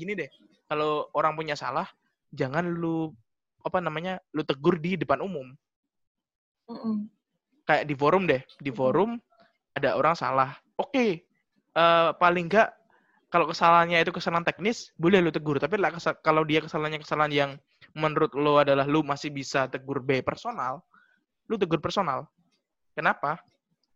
gini deh. Kalau orang punya salah, jangan lu apa namanya? lu tegur di depan umum. Mm-mm. Kayak di forum deh. Di forum ada orang salah. Oke. eh, paling enggak kalau kesalahannya itu kesalahan teknis, boleh lu tegur. Tapi lah kalau dia kesalahannya kesalahan yang menurut lo adalah lu masih bisa tegur B personal, lu tegur personal. Kenapa?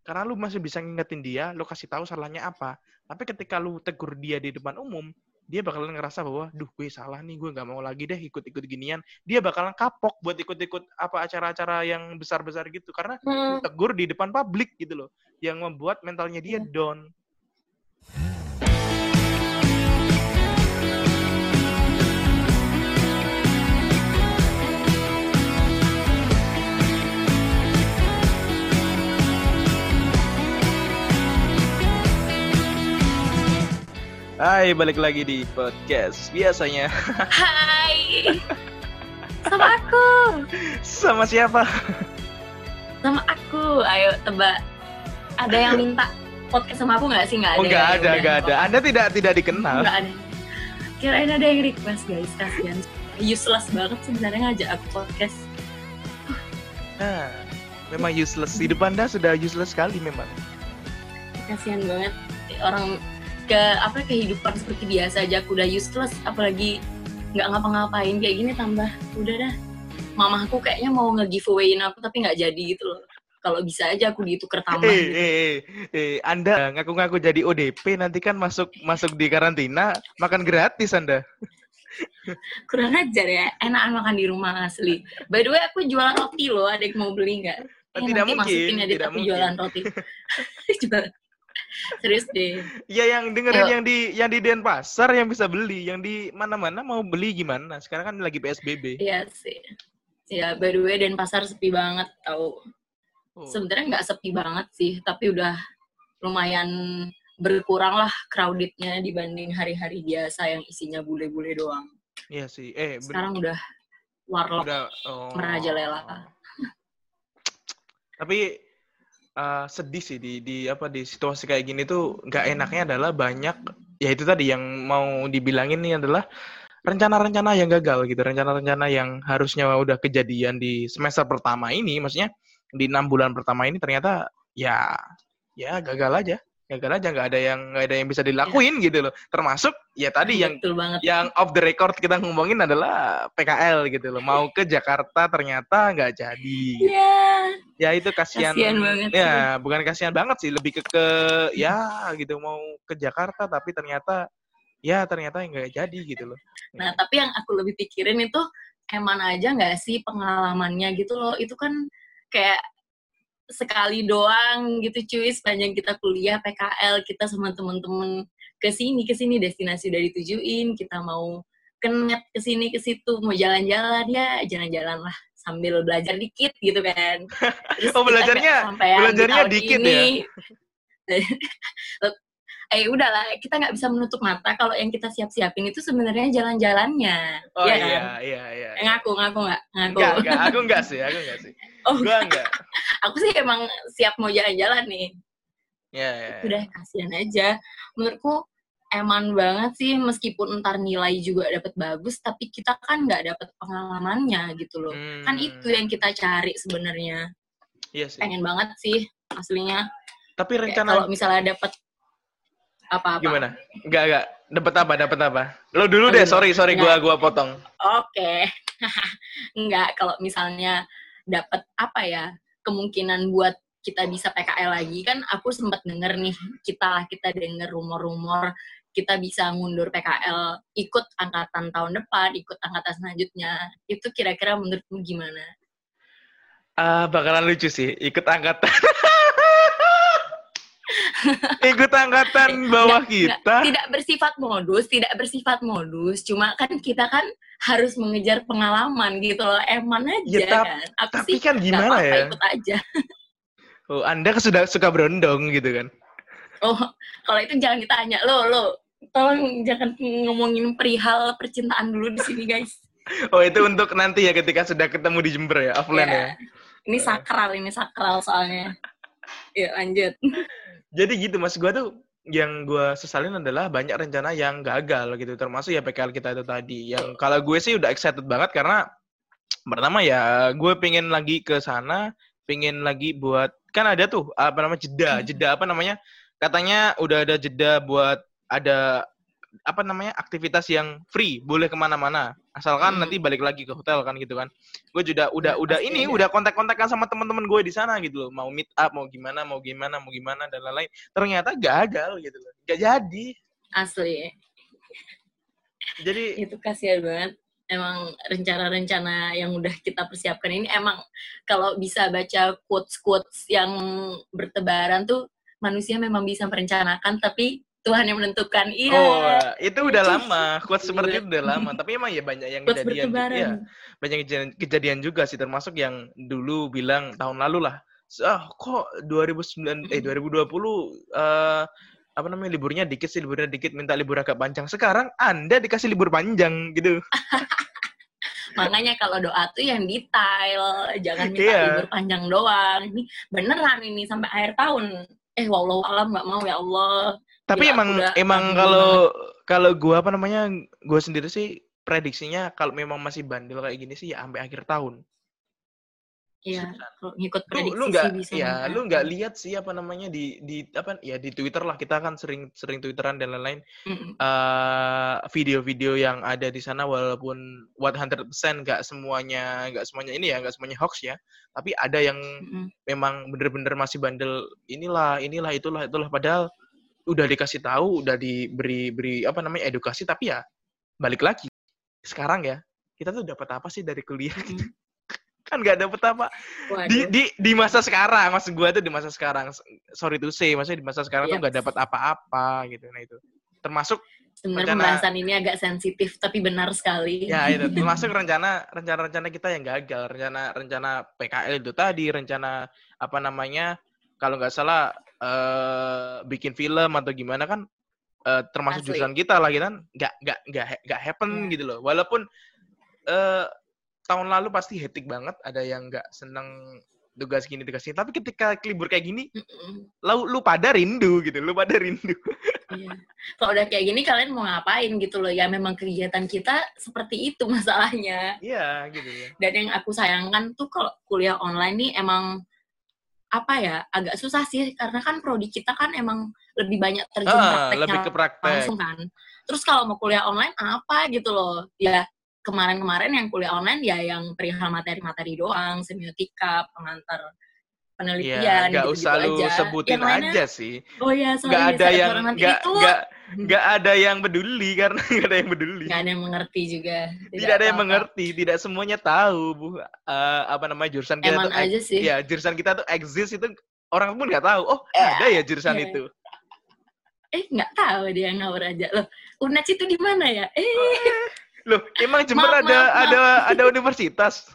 Karena lu masih bisa ngingetin dia, lu kasih tahu salahnya apa. Tapi ketika lu tegur dia di depan umum, dia bakalan ngerasa bahwa, duh gue salah nih, gue nggak mau lagi deh ikut-ikut ginian. Dia bakalan kapok buat ikut-ikut apa acara-acara yang besar-besar gitu. Karena Hmm. tegur di depan publik gitu loh. Yang membuat mentalnya dia Iya. down. Hai, balik lagi di podcast biasanya. Hai. Sama aku. Sama siapa? Sama aku. Ayo tebak. Ada yang minta podcast sama aku nggak sih? Nggak ada. Oh, nggak ada, nggak ada. Anda tidak tidak dikenal. Nggak ada. Kirain ada yang request guys. Kasian. Useless banget sebenarnya ngajak aku podcast. Nah, memang useless. Hidup Anda sudah useless sekali memang. Kasian banget orang ke apa kehidupan seperti biasa aja. Aku udah useless apalagi nggak ngapa-ngapain kayak gini tambah. Udah dah. Mamaku kayaknya mau nge-giveawayin aku tapi nggak jadi gitu loh. Kalau bisa aja aku ditukar tambah Eh, gitu. eh, eh, eh, Anda ngaku-ngaku jadi ODP nanti kan masuk masuk di karantina makan gratis Anda. kurang ajar ya enakan makan di rumah asli. By the way aku jualan roti loh ada yang mau beli nggak? Eh, tidak mungkin, masukin ya, tidak aku mungkin. jualan roti. Jualan serius deh Ya yang dengerin yang di yang di Denpasar yang bisa beli, yang di mana-mana mau beli gimana? Sekarang kan lagi PSBB. iya sih ya by the way dan pasar sepi banget tau Oh, sebenarnya nggak sepi banget sih tapi udah lumayan berkurang lah crowdednya dibanding hari-hari biasa yang isinya bule-bule doang iya sih. Eh, sekarang udah warlock udah oh. merajalela Tapi eh, sedih sih di di apa di situasi kayak gini tuh nggak enaknya adalah banyak ya itu tadi yang mau dibilangin nih adalah rencana-rencana yang gagal gitu, rencana-rencana yang harusnya udah kejadian di semester pertama ini, maksudnya di enam bulan pertama ini ternyata ya ya gagal aja, gagal aja nggak ada yang nggak ada yang bisa dilakuin gitu loh. Termasuk ya tadi yang betul banget yang off the record kita ngomongin adalah PKL gitu loh, mau ke Jakarta ternyata nggak jadi. Iya, Ya itu kasihan. Banget Ya, bukan kasihan banget sih, lebih ke ke ya gitu mau ke Jakarta tapi ternyata ya ternyata nggak jadi gitu loh. nah tapi yang aku lebih pikirin itu eman aja nggak sih pengalamannya gitu loh itu kan kayak sekali doang gitu cuy sepanjang kita kuliah PKL kita sama temen-temen ke sini ke sini destinasi udah ditujuin kita mau kenet ke sini ke situ mau jalan-jalan ya jalan-jalan lah sambil belajar dikit gitu kan Terus Oh, belajarnya- di belajarnya tahun dikit ini. ya? eh udahlah kita nggak bisa menutup mata kalau yang kita siap-siapin itu sebenarnya jalan-jalannya Oh Iya iya, kan? iya, iya. Eh, ngaku ngaku nggak ngaku Enggak, enggak, aku enggak sih, aku enggak sih. oh Gua enggak. aku sih emang siap mau jalan-jalan nih Ya, ya. ya. udah kasihan aja menurutku eman banget sih meskipun ntar nilai juga dapat bagus tapi kita kan nggak dapat pengalamannya gitu loh kan Hmm, itu yang kita cari sebenarnya Iya sih. pengen banget sih aslinya Tapi Kayak rencana kalau misalnya dapat apa-apa gimana? Enggak, enggak. Dapat apa? Dapat apa? Lo dulu deh, sorry, sorry gua gua potong. Oke. Enggak, kalau misalnya dapat apa ya, kemungkinan buat kita bisa PKL lagi kan aku sempat denger nih, kita kita denger rumor-rumor kita bisa ngundur PKL ikut angkatan tahun depan, ikut angkatan selanjutnya. Itu kira-kira menurutmu gimana? Ah, bakalan lucu sih, ikut angkatan. ikut angkatan bawah Nggak- kita. Tidak bersifat modus, tidak bersifat modus. Cuma kan kita kan harus mengejar pengalaman gitu loh. Eman aja Ya, tap- kan. Tapi sih kan gimana apa-apa, ya? ikut aja. Oh, Anda kan sudah suka berondong gitu kan. Oh, kalau itu jangan ditanya. Lo, lo, tolong jangan ngomongin perihal percintaan dulu di sini, guys. Oh, itu untuk nanti ya ketika sudah ketemu di Jember ya, offline ya. Ya. Ini sakral, ini sakral soalnya. Yuk, lanjut. Jadi gitu Mas gua tuh yang gue sesalin adalah banyak rencana yang gagal gitu. Termasuk ya PKL kita itu tadi. Yang kalau gue sih udah excited banget karena pertama ya gue pengen lagi ke sana pengen lagi buat kan ada tuh apa namanya jeda. Hmm. jeda apa namanya? Katanya udah ada jeda buat ada apa namanya aktivitas yang free boleh ke mana-mana asalkan Hmm. nanti balik lagi ke hotel kan gitu kan gue juga udah Ya, udah pasti ini ada. udah kontak-kontakan sama teman-teman gue di sana gitu loh mau meet up mau gimana mau gimana mau gimana dan lain-lain ternyata gagal gitu loh gak jadi Asli. jadi Itu kasihan banget. Emang rencana-rencana yang udah kita persiapkan ini emang kalau bisa baca quotes-quotes yang bertebaran tuh manusia memang bisa merencanakan tapi Tuhan yang menentukan. Iya. oh itu udah Itu lama gila. seperti itu udah lama tapi emang ya banyak yang kejadian ya banyak kejadian, kejadian juga sih termasuk yang dulu bilang tahun lalu lah ah kok 2009 eh 2020 eh apa namanya liburnya dikit sih liburnya dikit minta libur agak panjang sekarang anda dikasih libur panjang gitu Makanya kalau doa tuh yang detail, jangan minta Iya. libur panjang doang. Ini beneran ini sampai akhir tahun. Eh, wallahu alam nggak mau ya Allah. Tapi Gila, aku emang udah emang kalau kalau gua apa namanya gua sendiri sih prediksinya kalau memang masih bandel kayak gini sih ya sampai akhir tahun Iya, kalau ngikut lu prediksi lu nggak sih bisa. ya sampai lu nggak lihat sih apa namanya di di apa ya di Twitter lah kita kan sering sering twitteran dan lain-lain Mm-mm. eh video-video yang ada di sana walaupun 100% nggak semuanya nggak semuanya ini ya nggak semuanya hoax ya tapi ada yang Mm-mm. memang bener-bener masih bandel inilah inilah itulah itulah padahal udah dikasih tahu udah diberi beri apa namanya edukasi tapi ya balik lagi sekarang ya kita tuh dapat apa sih dari kuliah gitu Mm. kan nggak dapet apa di Waduh. di di masa sekarang maksud gua tuh di masa sekarang sorry to say maksudnya di masa sekarang tuh Yep. nggak dapat apa-apa gitu nah itu termasuk Sebenarnya rencana- pembahasan ini agak sensitif tapi benar sekali. ya itu termasuk rencana rencana-rencana kita yang gagal rencana rencana PKL itu tadi rencana apa namanya kalau nggak salah eh bikin film atau gimana kan eh, termasuk Asli. jurusan kita lah gitu kan nggak nggak nggak nggak happen Iya. gitu loh walaupun eh tahun lalu pasti hectic banget ada yang nggak seneng tugas gini tugas ini tapi ketika libur kayak gini Mm-mm. lu lu pada rindu gitu lu pada rindu Iya. Kalau udah kayak gini kalian mau ngapain gitu loh? Ya memang kegiatan kita seperti itu masalahnya. iya gitu ya Dan yang aku sayangkan tuh kalau kuliah online nih emang apa ya agak susah sih karena kan prodi kita kan emang lebih banyak terjun ah, prakteknya lebih ke praktek langsung kan. Terus kalau mau kuliah online apa gitu loh? Ya kemarin-kemarin yang kuliah online ya yang perihal materi-materi doang, semiotika, pengantar penelitian nggak gitu-gitu usah lu aja. sebutin Yang lainnya, aja sih. Oh ya, sorry, Nggak ada yang orang nanti nggak itu ada yang peduli karena nggak ada yang peduli. nggak ada yang mengerti juga. Tidak ada yang mengerti, tidak semuanya tahu bu eh, apa namanya jurusan kita Eman tuh. aja sih. Ya jurusan kita tuh exist itu orang pun nggak tahu. Oh Ya, ada ya jurusan ya. itu. Eh nggak tahu dia ngawur aja loh. Unaj itu di mana ya? Eh Loh emang Jember Maaf, ada maaf, maaf. ada ada universitas.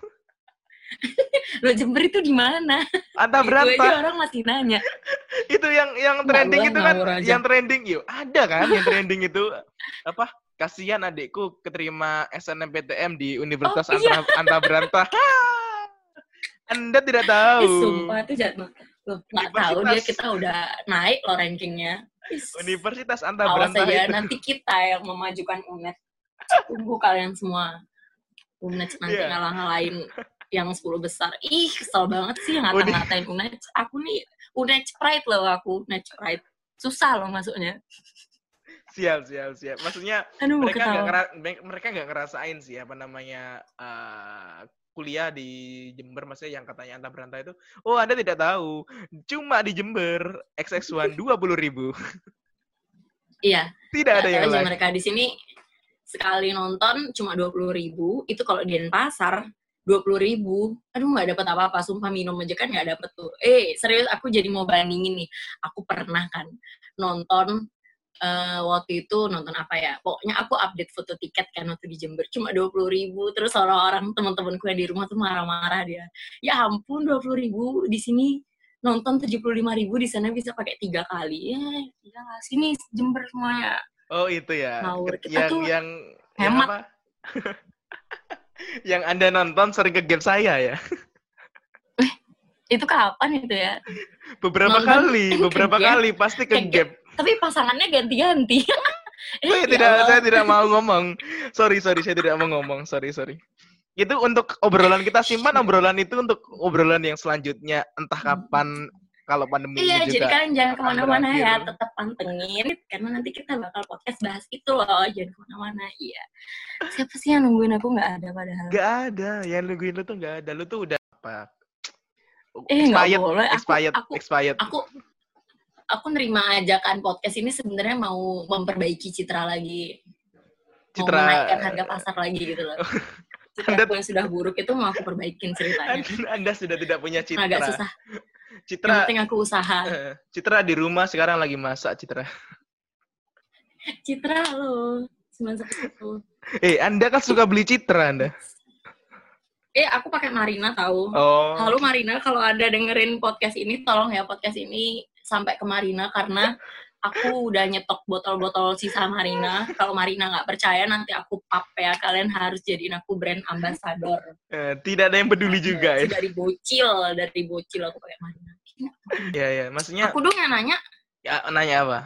lo Jember itu di mana? Anta Itu aja berantah orang masih nanya. Itu yang yang trending itu kan aja. yang trending yuk ada kan yang trending itu apa kasihan adikku keterima SNMPTN di Universitas Oh, iya. Anta, Anta Berantah Anda tidak tahu Ih, sumpah itu jatuh. Loh nggak tahu dia kita udah naik loh rankingnya. Universitas Anta Berantah itu nanti kita yang memajukan UNED. Tunggu kalian semua. UNED nanti Iya. ngalah-ngalahin yang 10 besar. Ih, kesel banget sih yang ngata-ngatain UNED. Aku nih UNED pride loh aku, UNED pride. Susah loh masuknya. siap siap siap maksudnya Aduh, mereka nggak mereka nggak ngerasain sih apa namanya eh, kuliah di Jember. Maksudnya yang katanya Anta Berantah itu oh Anda tidak tahu cuma di Jember XX1 dua puluh ribu. Iya, tidak ada yang lain mereka. Di sini sekali nonton cuma dua puluh ribu. Itu kalau di Denpasar dua puluh ribu. Aduh nggak dapat apa-apa sumpah minum aja kan nggak dapet tuh. Eh serius aku jadi mau bandingin nih. Aku pernah kan nonton eh, waktu itu nonton apa ya pokoknya aku update foto tiket kan waktu di Jember cuma dua puluh ribu. Terus orang-orang teman-temanku yang di rumah tuh marah-marah dia. Ya ampun dua puluh ribu di sini nonton tujuh puluh lima ribu di sana bisa pakai tiga kali. Ya ya sini Jember semuanya? Oh itu ya, Ngawur. Yang yang yang hemat. apa? yang anda nonton sering ke game saya ya, itu kapan itu ya beberapa Nonton kali, beberapa game? kali pasti ke Ke game. tapi pasangannya ganti-ganti. saya Ya tidak Allah. saya tidak mau ngomong. Sorry sorry saya tidak mau ngomong. Sorry sorry. Itu untuk obrolan kita simpan obrolan itu untuk obrolan yang selanjutnya entah kapan kalau pandemi Iya, ini jadi juga. kalian jangan ke mana-mana ya, tetap pantengin karena nanti kita bakal podcast bahas itu loh, jangan ke mana-mana. Iya. Siapa sih yang nungguin aku nggak ada padahal? Gak ada yang nungguin lu tuh gak ada. Lu tuh udah apa? Eh, nggak expired, boleh. Aku- expired, aku- expired. Aku aku nerima ajakan podcast ini sebenarnya mau memperbaiki citra lagi, mau Citra menaikkan harga pasar lagi gitu loh. Citra Anda- yang sudah buruk itu mau aku perbaikin ceritanya. Anda, Anda sudah tidak punya citra. Agak susah. Yang Citra penting aku usaha. eh, Citra di rumah sekarang lagi masak Citra. Citra lo, 911. Eh, Anda kan suka beli Citra Anda. Eh, aku pakai Marina tahu. Oh. Halo Marina, kalau ada dengerin podcast ini, tolong ya podcast ini sampai ke Marina karena aku udah nyetok botol-botol sisa Marina. Kalau Marina nggak percaya, nanti aku pap ya. Kalian harus jadiin aku brand ambassador. Eh, tidak ada yang peduli juga ya. Dari bocil, dari bocil aku pakai Marina. Ya ya, maksudnya Aku dong yang nanya, ya, nanya apa?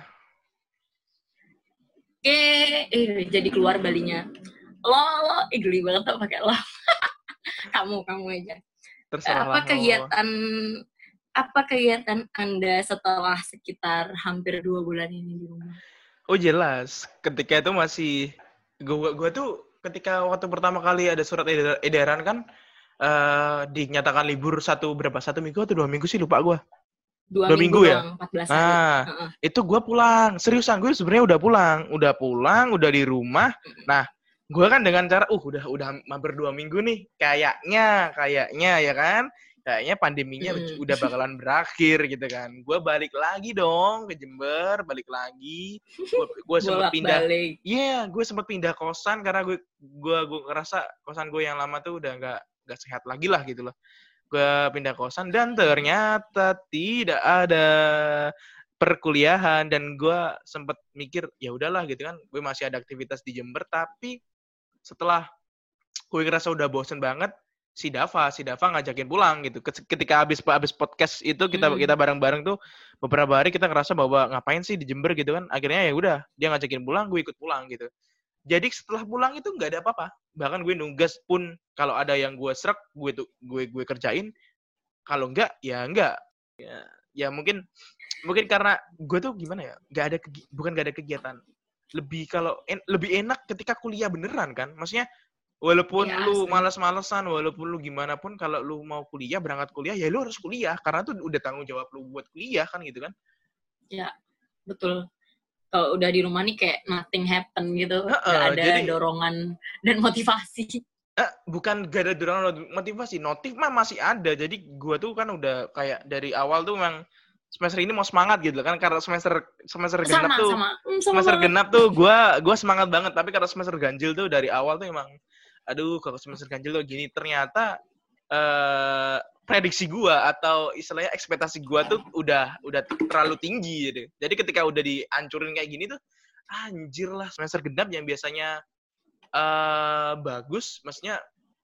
eh, eh jadi keluar balinya. Lo, lo, eh geli banget tuh pakai lo. kamu, kamu aja. Terserah apa lah, kegiatan apa kegiatan anda setelah sekitar hampir dua bulan ini di rumah? Oh jelas, ketika itu masih gua gua tuh ketika waktu pertama kali ada surat edar- edaran kan eh dinyatakan libur satu berapa satu minggu atau dua minggu sih lupa gua. Dua, Dua minggu ya? doang, 14 hari. Ah, Heeh. itu gua pulang. Seriusan gue sebenarnya udah pulang, udah pulang, udah di rumah. Nah, gua kan dengan cara uh udah udah hampir dua minggu nih, kayaknya kayaknya ya kan, kayaknya pandeminya Hmm. udah bakalan berakhir gitu kan. Gua balik lagi dong ke Jember, balik lagi. Gua sempet pindah. Iya, gue sempat pindah kosan karena gue gue gue ngerasa kosan gue yang lama tuh udah nggak nggak sehat lagi lah gitu loh. Gue pindah kosan dan ternyata tidak ada perkuliahan dan gue sempat mikir ya udahlah gitu kan gue masih ada aktivitas di Jember tapi setelah gue ngerasa udah bosen banget si Dava si Dava ngajakin pulang gitu. Ket- ketika habis habis podcast itu kita Hmm. kita bareng-bareng tuh beberapa hari kita ngerasa bahwa ngapain sih di Jember gitu kan. Akhirnya ya udah dia ngajakin pulang gue ikut pulang gitu. Jadi setelah pulang itu nggak ada apa-apa. Bahkan gue nugas pun kalau ada yang gue serak gue tuh gue gue kerjain. Kalau enggak ya enggak ya, ya mungkin mungkin karena gue tuh gimana ya nggak ada bukan nggak ada kegiatan. Lebih kalau en- lebih enak ketika kuliah beneran kan. Maksudnya walaupun Iya, lu malas-malesan walaupun lu gimana pun kalau lu mau kuliah berangkat kuliah ya lu harus kuliah karena tuh udah tanggung jawab lu buat kuliah kan gitu kan Betul. Kalau udah di rumah nih kayak nothing happen gitu. Heeh, Nggak ada jadi- dorongan dan motivasi. Eh, bukan gak ada dorongan motivasi, notif mah masih ada. Jadi gua tuh kan udah kayak dari awal tuh memang semester ini mau semangat gitu kan karena semester semester genap Sama, tuh sama. Hmm, sama semester banget. genap tuh gua gua semangat banget tapi karena semester ganjil tuh dari awal tuh emang aduh kalau semester ganjil tuh gini ternyata eh prediksi gua atau istilahnya ekspektasi gua tuh udah udah terlalu tinggi gitu. Jadi ketika udah dihancurin kayak gini tuh anjir lah semester genap yang biasanya eh bagus maksudnya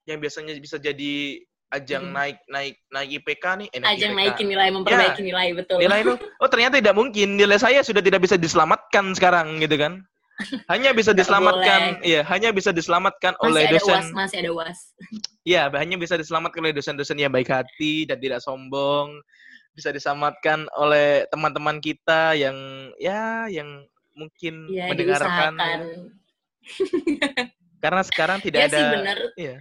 yang biasanya bisa jadi ajang Hmm. naik naik naik IPK nih eh, naik Ajang IPK. naikin nilai, memperbaiki nilai, betul. nilai itu oh ternyata tidak mungkin nilai saya sudah tidak bisa diselamatkan sekarang gitu kan hanya bisa diselamatkan iya hanya bisa diselamatkan masih oleh ada dosen. uas, masih ada uas. iya hanya bisa diselamatkan oleh dosen-dosen yang baik hati dan tidak sombong. Bisa diselamatkan oleh teman-teman kita yang ya yang mungkin Ya, mendengarkan. karena sekarang tidak Ya ada sih bener. iya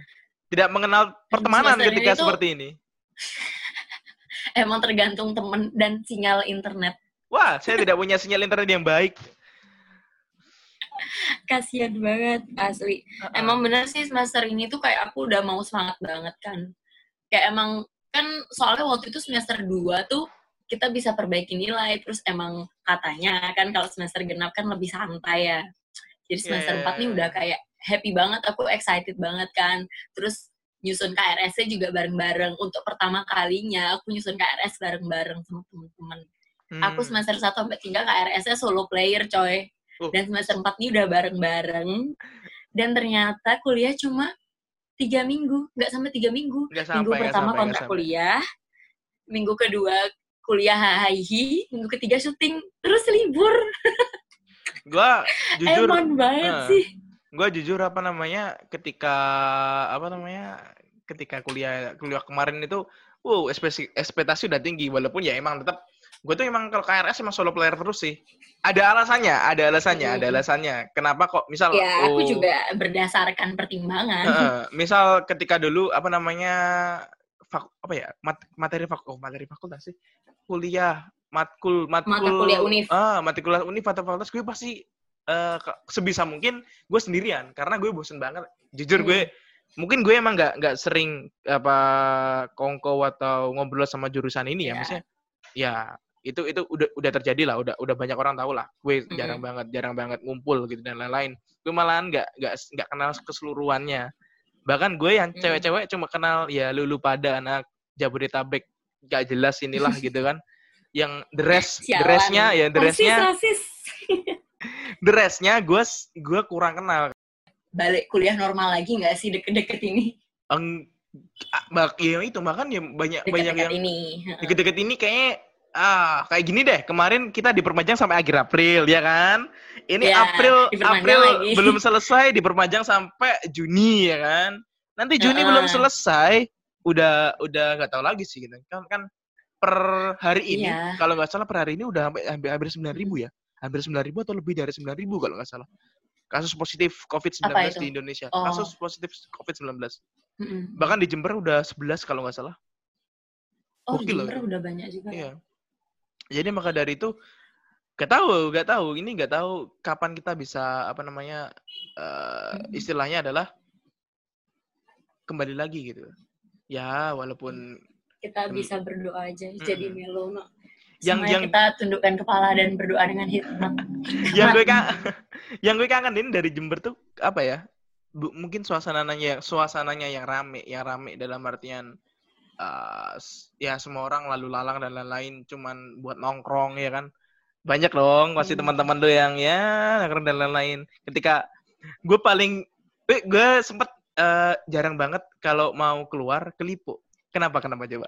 tidak mengenal pertemanan ketika ini tuh- seperti ini. Emang tergantung temen dan sinyal internet. wah saya tidak punya sinyal internet yang baik Kasian banget, asli. Emang bener sih semester ini tuh kayak aku udah mau semangat banget kan. Kayak emang kan soalnya waktu itu semester 2 tuh kita bisa perbaiki nilai terus emang katanya kan kalau semester genap kan lebih santai ya. Jadi semester Yeah. 4 nih udah kayak happy banget, aku excited banget kan. Terus nyusun KRS-nya juga bareng-bareng. Untuk pertama kalinya aku nyusun KRS bareng-bareng sama temen-temen. Aku Hmm. semester 1 sampai 3 KRS-nya solo player coy. Uh. Dan semester 4 ini udah bareng-bareng. Dan ternyata kuliah cuma tiga minggu, nggak sampai tiga minggu. Minggu sampai, nggak pertama sampai, kontrak kuliah, minggu kedua kuliah hihi, minggu ketiga syuting, terus libur. Gua jujur Eman banget eh, sih. gue jujur apa namanya ketika apa namanya ketika kuliah kuliah kemarin itu wow ekspektasi udah tinggi walaupun ya emang tetap gue tuh emang kalau KRS emang solo player terus sih ada alasannya ada alasannya ada Hmm. alasannya kenapa kok misal Ya, aku oh, juga berdasarkan pertimbangan. eh, misal ketika dulu apa namanya fak, apa ya mat- materi fak, oh, materi fakultas sih kuliah matkul matkul Mata kuliah univ. ah mata kuliah univ atau fakultas gue pasti ke- sebisa mungkin gue sendirian karena gue bosen banget jujur Hmm. gue mungkin gue emang nggak nggak sering apa kongko atau ngobrol sama jurusan ini ya Ya. maksudnya ya itu itu udah udah terjadi lah udah udah banyak orang tahu lah gue jarang banget jarang banget ngumpul gitu dan lain-lain gue malahan nggak nggak nggak kenal keseluruhannya bahkan gue yang Mm. cewek-cewek cuma kenal ya lulu pada anak Jabodetabek gak jelas inilah gitu kan yang the Sialan. restnya ya the restnya Rasis, restnya gue gue kurang kenal Balik kuliah normal lagi nggak sih deket-deket ini? Eng, bak ya itu makan ya banyak banyak Deket-deket yang ini. deket-deket ini kayaknya ah kayak gini deh kemarin kita diperpanjang sampai akhir April ya kan ini Ya, April April lagi. belum selesai diperpanjang sampai Juni ya kan nanti Juni Heeh. belum selesai udah udah nggak tahu lagi sih gitu kan kan per hari ini Iya. kalau nggak salah per hari ini udah hampir hampir, hampir 9.000 ya hampir 9.000 atau lebih dari 9.000 kalau nggak salah kasus positif COVID-19 Apa itu? di Indonesia Oh. kasus positif COVID-19 Mm-mm. bahkan di Jember udah 11 kalau nggak salah Oh, Gokil loh. Jember udah banyak juga. Iya. Jadi maka dari itu gak tahu, gak tahu ini gak tahu kapan kita bisa apa namanya Mm-mm. istilahnya adalah kembali lagi gitu. Ya walaupun Kita Hmm. bisa berdoa aja jadi Mm-mm. melo. no. Yang- Semuanya yang- kita tundukkan kepala dan berdoa dengan hikmat. yang gue kan yang gue kangenin dari Jember tuh apa ya? Bu- mungkin suasananya suasananya yang rame, yang rame dalam artian eh, s- ya semua orang lalu lalang dan lain-lain cuman buat nongkrong ya kan. Banyak dong pasti Hmm. teman-teman lo yang ya nongkrong dan lain-lain. Ketika gue paling gue, gue sempet eh, jarang banget kalau mau keluar ke Lipo. Kenapa? Kenapa coba?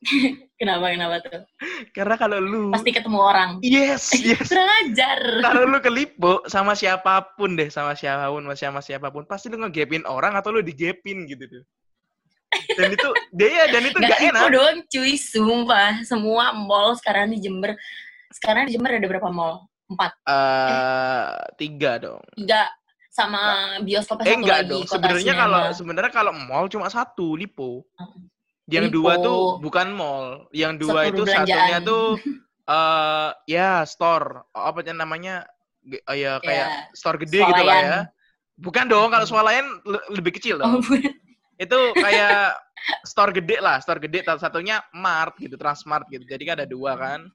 Kenapa kenapa tuh? Karena kalau lu Pasti ketemu orang. yes, yes. Kurang ajar. kalau lu ke Lipo sama siapa pun deh, sama siapa pun, sama siapa siapa pun, pasti lu ngegepin orang atau lu digepin gitu tuh. Dan itu dia dan itu Gak gak itu enak. doang cuy, sumpah. Semua mall sekarang di Jember. Sekarang di Jember ada berapa mall? Empat. Eh tiga dong. Tiga. Sama bioskop Eh satu enggak lagi. dong. Sebenarnya kalau sebenarnya kalau mall cuma satu Lipo. Yang Lipo. dua tuh bukan mall. Yang dua Satu itu perbelanjaan. satunya tuh eh ya store. Oh, apa namanya? Oh, ya kayak Ya, store gede gitu lah ya. swalayan. Bukan dong, kalau swalayan le- lebih kecil dong. Oh. Itu kayak store gede lah, store gede. Salah satunya Mart gitu, Transmart gitu. Jadi kan ada dua kan.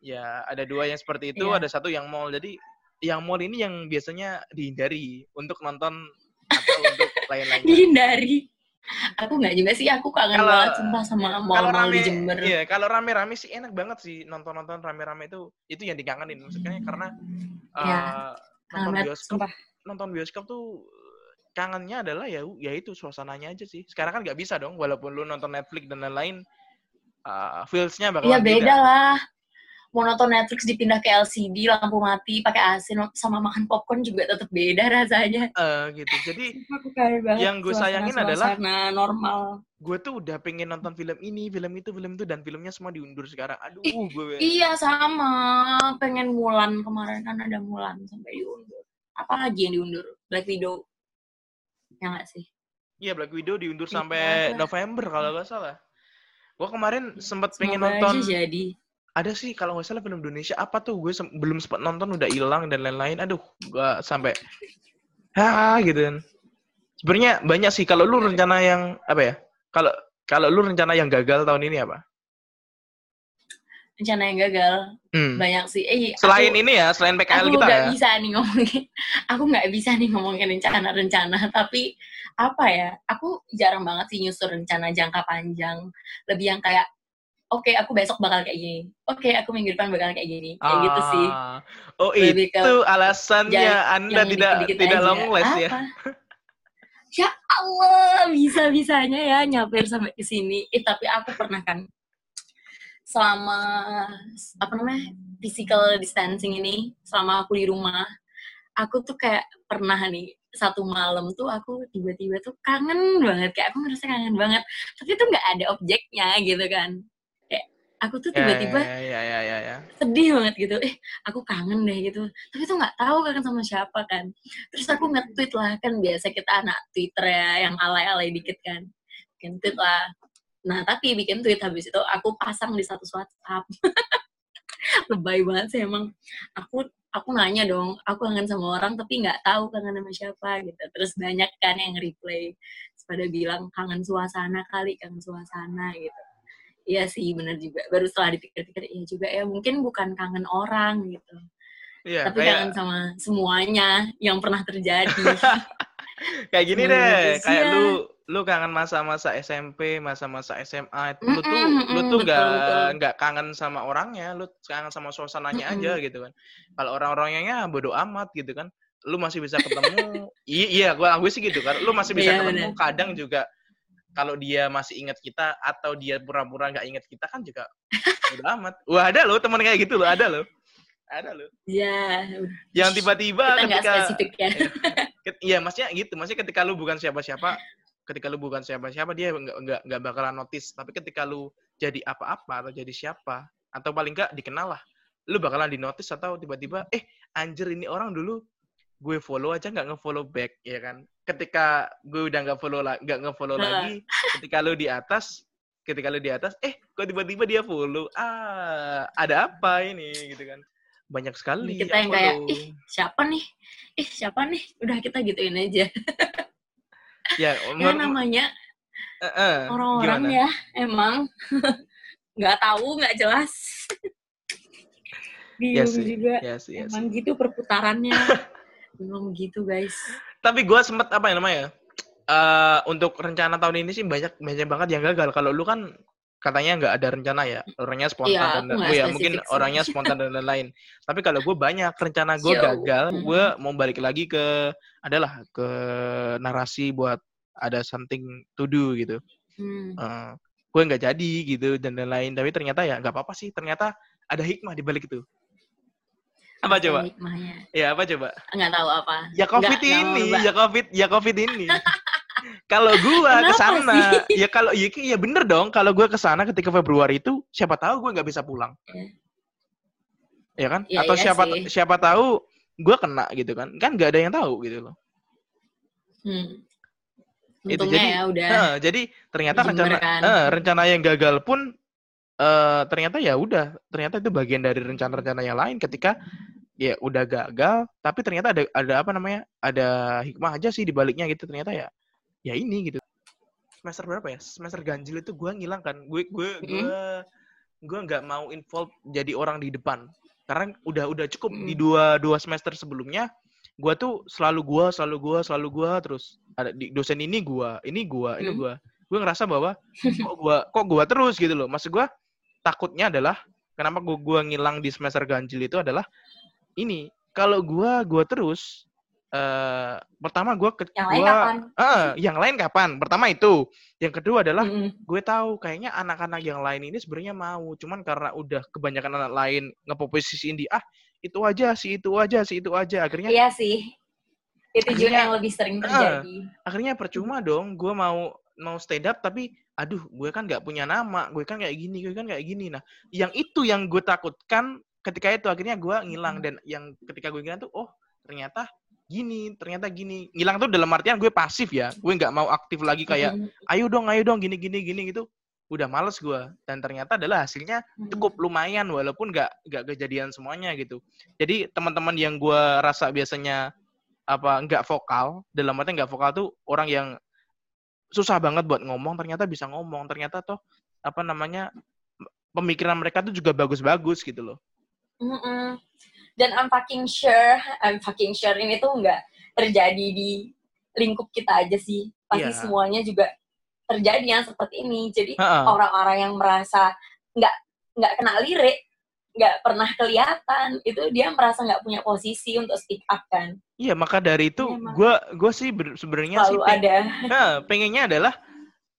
Ya, ada dua yang seperti itu, Iya. ada satu yang mall. Jadi yang mall ini yang biasanya dihindari untuk nonton atau untuk lain-lainnya. dihindari. Aku nggak juga sih, aku kangen Kalau- banget sumpah sama Kalau mall-mall di Jember. iya, kalau rame-rame sih enak banget sih nonton-nonton rame-rame itu. Itu yang dikangenin maksudnya karena Iya, eh, Kangen nonton bioskop sumpah. nonton bioskop tuh kangennya adalah ya ya itu suasananya aja sih. Sekarang kan nggak bisa dong, walaupun lu nonton Netflix dan lain-lain, uh, feels-nya bakal Iya beda lah. Mau nonton Netflix dipindah ke LCD, lampu mati, pakai AC, sama makan popcorn juga tetap beda rasanya. Eh, gitu. Jadi. Yang gue sayangin adalah- normal. gue tuh udah pengen nonton film ini, film itu, film itu, dan filmnya semua diundur sekarang. Aduh, Ih, gue. Iya sama, pengen Mulan kemarin kan ada Mulan sampai diundur. Apa lagi yang diundur? Black Widow. Ya nggak sih? Iya Black Widow diundur Iya, sampai apa? November kalau nggak salah. Gue kemarin sempat pengen nonton. jadi. Ada sih kalau nggak salah film Indonesia apa tuh gue sem- belum sempat nonton udah hilang dan lain-lain. Aduh, gue sampai ha gitu kan. Sebenarnya banyak sih kalau lu rencana yang apa ya? Kalau kalau lu rencana yang gagal tahun ini apa? Rencana yang gagal Hmm. banyak sih. Eh, Selain aku- ini ya, selain PKL aku kita nggak ya. bisa nih ngomongin aku nggak bisa nih ngomongin rencana-rencana tapi apa ya aku jarang banget sih nyusun rencana jangka panjang lebih yang kayak oke aku besok bakal kayak gini oke aku minggu depan bakal kayak gini kayak gitu sih Ah. Oh Lebih itu alasannya Anda tidak dikit-dikit tidak aja. long last ya. Ya Allah bisa bisanya ya nyamper sampai ke sini eh tapi aku pernah kan selama apa namanya physical distancing ini selama aku di rumah aku tuh kayak pernah nih satu malam tuh aku tiba-tiba tuh kangen banget kayak aku ngerasa kangen banget. Tapi tuh nggak ada objeknya gitu kan. Kayak aku tuh tiba-tiba ya, ya, ya, ya, ya. sedih banget gitu. Eh aku kangen deh gitu. Tapi tuh nggak tahu kangen sama siapa kan. Terus aku nge-tweet lah kan biasa kita anak Twitter ya yang alay-alay dikit kan. Bikin tweet lah nah tapi bikin tweet habis itu aku pasang di status WhatsApp lebay banget sih emang aku aku nanya dong, aku kangen sama orang tapi nggak tahu kangen sama siapa gitu. Terus banyak kan yang replay, pada bilang kangen suasana kali, kangen suasana gitu. Iya sih, bener juga. Baru setelah dipikir-pikir, iya juga ya mungkin bukan kangen orang gitu. Iya, tapi kayak... kangen sama semuanya yang pernah terjadi. kayak gini deh, kayak lu lu kangen masa-masa SMP, masa-masa SMA, mm -mm, lu tuh mm -mm, lu tuh nggak nggak kangen sama orangnya, lu kangen sama suasananya mm -mm. aja gitu kan. Kalau orang-orangnya ya bodoh amat gitu kan. Lu masih bisa ketemu. iya, gua gue sih gitu kan. Lu masih bisa yeah, ketemu. Bener. Kadang juga kalau dia masih ingat kita atau dia pura-pura nggak ingat kita kan juga bodoh amat. Wah ada lo teman kayak gitu lo, ada lo. Ada lo. Iya. Yeah. Yang tiba-tiba ketika spesifik ya. Iya, maksudnya gitu. Maksudnya ketika lu bukan siapa-siapa, ketika lu bukan siapa-siapa dia nggak nggak nggak bakalan notice. Tapi ketika lu jadi apa-apa atau jadi siapa atau paling nggak dikenal lah lu bakalan di notice atau tiba-tiba eh anjir ini orang dulu gue follow aja nggak ngefollow back ya kan? Ketika gue udah nggak follow lagi nggak ngefollow lagi ketika lu di atas ketika lu di atas eh kok tiba-tiba dia follow? Ah ada apa ini? Gitu kan. Banyak sekali kita yang, yang kayak ih siapa nih? Ih siapa nih? Udah kita gituin aja ya, ya namanya orang-orang uh, uh, ya emang. Nggak tahu nggak jelas. Bingung yes, juga. yes, yes. emang gitu perputarannya. Emang gitu guys. Tapi gue sempet apa ya namanya uh, untuk rencana tahun ini sih banyak banyak banget yang gagal. Kalau lu kan katanya nggak ada rencana ya orangnya spontan ya, dan oh ya mungkin sih. orangnya spontan dan lain-lain. Tapi kalau gue banyak rencana gue gagal gue mau balik lagi ke adalah ke narasi buat ada something to do gitu hmm. uh, gue nggak jadi gitu dan lain-lain tapi ternyata ya nggak apa-apa sih ternyata ada hikmah di balik itu apa coba? Hikmahnya. Ya apa coba? Nggak tahu apa. Ya covid Nggak, ini, ya covid, ya covid ini. kalau gua ke sana, ya kalau ya, ya bener dong. Kalau gua ke sana ketika Februari itu, siapa tahu gua nggak bisa pulang. Yeah. Ya kan? Ya, Atau iya siapa sih. siapa tahu gua kena gitu kan? Kan nggak ada yang tahu gitu loh. Hmm. Itu jadi ya udah. Uh, jadi ternyata rencana uh, rencana yang gagal pun uh, ternyata ya udah ternyata itu bagian dari rencana-rencana yang lain ketika ya udah gagal tapi ternyata ada ada apa namanya ada hikmah aja sih di baliknya gitu ternyata ya ya ini gitu semester berapa ya semester ganjil itu gue ngilang kan gue gue gue gue nggak mau involve jadi orang di depan karena udah udah cukup mm. di dua dua semester sebelumnya gue tuh selalu gue selalu gue selalu gue terus ada di dosen ini gue ini gue ini gue gue ngerasa bahwa kok gue kok gue terus gitu loh maksud gue takutnya adalah kenapa gue gua ngilang di semester ganjil itu adalah ini kalau gue gue terus uh, pertama gue ke yang lain kapan? Uh, yang lain kapan? Pertama itu. Yang kedua adalah mm -hmm. gue tahu kayaknya anak-anak yang lain ini sebenarnya mau, cuman karena udah kebanyakan anak lain ngeposisiin di ah itu aja sih itu aja sih itu aja akhirnya. Iya sih. Itu juga yang lebih sering terjadi. Uh, akhirnya percuma dong, gue mau mau stand up tapi aduh gue kan nggak punya nama, gue kan kayak gini, gue kan kayak gini. Nah, yang itu yang gue takutkan ketika itu akhirnya gue ngilang dan yang ketika gue ngilang tuh oh ternyata gini ternyata gini ngilang tuh dalam artian gue pasif ya gue nggak mau aktif lagi kayak ayo dong ayo dong gini gini gini gitu udah males gue dan ternyata adalah hasilnya cukup lumayan walaupun nggak nggak kejadian semuanya gitu. Jadi teman-teman yang gue rasa biasanya apa nggak vokal dalam artian nggak vokal tuh orang yang susah banget buat ngomong ternyata bisa ngomong. Ternyata tuh apa namanya pemikiran mereka tuh juga bagus-bagus gitu loh. Mm -mm dan I'm fucking sure I'm fucking sure ini tuh nggak terjadi di lingkup kita aja sih. Pasti yeah. semuanya juga terjadi yang seperti ini. Jadi orang-orang yang merasa nggak nggak kena lirik nggak pernah kelihatan itu dia merasa nggak punya posisi untuk speak up kan. Iya maka dari itu gue gue sih sebenarnya sih peng ada. Nah, pengennya adalah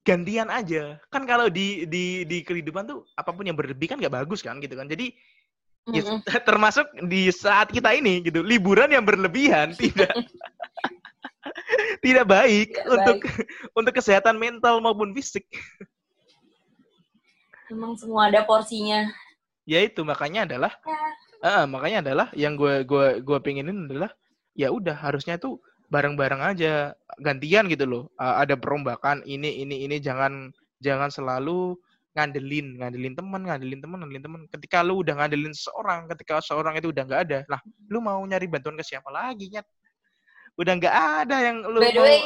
gantian aja. Kan kalau di di di kehidupan tuh apa pun yang berlebih kan nggak bagus kan gitu kan. Jadi ya, termasuk di saat kita ini gitu, liburan yang berlebihan tidak tidak baik Tidak untuk untuk kesehatan mental maupun fisik. Emang semua ada porsinya. Ya itu makanya adalah Ya. Ah, makanya adalah yang gue gue gue pengenin adalah ya udah harusnya tuh bareng-bareng aja gantian gitu loh. Ah, ada perombakan ini ini ini jangan jangan selalu ngandelin ngandelin teman ngandelin teman ngandelin teman. Ketika lu udah ngandelin seseorang, ketika seorang itu udah nggak ada, lah lu mau nyari bantuan ke siapa lagi nyet? Udah nggak ada yang lu By the mau- way,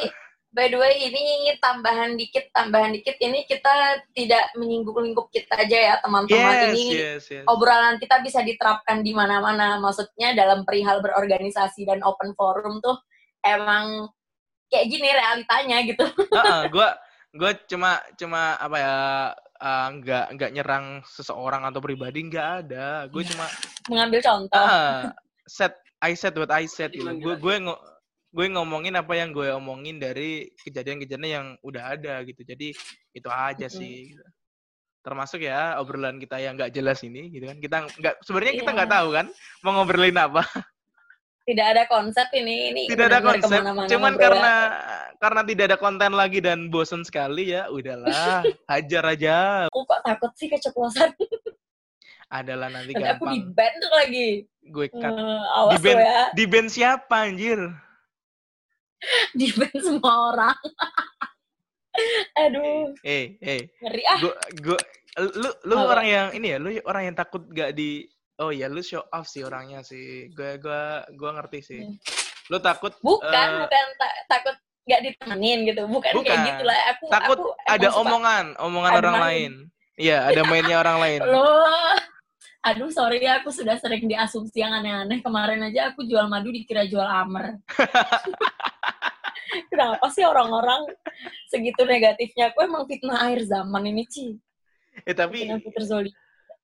by the way ini tambahan dikit, tambahan dikit. Ini kita tidak menyinggung lingkup kita aja ya teman-teman. yes, ini yes, yes. obrolan kita bisa diterapkan di mana-mana. Maksudnya dalam perihal berorganisasi dan open forum tuh emang kayak gini realitanya gitu. gue gue cuma cuma apa ya ah, nggak nggak nyerang seseorang atau pribadi nggak ada gue cuma Mengambil contoh. ah, set I said what I said gitu gue gue gue ngomongin apa yang gue omongin dari kejadian-kejadian yang udah ada gitu jadi itu aja sih gitu. termasuk ya obrolan kita yang nggak jelas ini gitu kan kita nggak sebenarnya kita Iya. nggak tahu kan mau ngobrolin apa Tidak ada konsep ini. ini tidak ada konsep cuman ngobrol. karena karena tidak ada konten lagi dan bosen sekali ya udahlah hajar aja aku kok takut sih keceplosan. adalah nanti Nanti aku di gampang ban tuh lagi. gue cut Eh, awas Di ban- lo ya. di band siapa anjir Di ban semua orang. Aduh, eh eh ngeri ah. gue gue lu lu Apa? orang yang ini ya lu orang yang takut gak di oh ya lu show off sih orangnya sih gue gue gue ngerti sih Hmm. lu takut Bukan, eh, bukan ta- takut nggak ditemenin gitu. Bukan, Bukan. kayak gitu lah. Aku takut aku ada suka- omongan omongan ada orang main. lain iya ada mainnya orang lain Loh. Aduh, sorry ya, aku sudah sering diasumsi yang aneh-aneh. Kemarin aja aku jual madu dikira jual amer. Kenapa sih orang-orang segitu negatifnya? Aku emang fitnah air zaman ini, Ci. eh tapi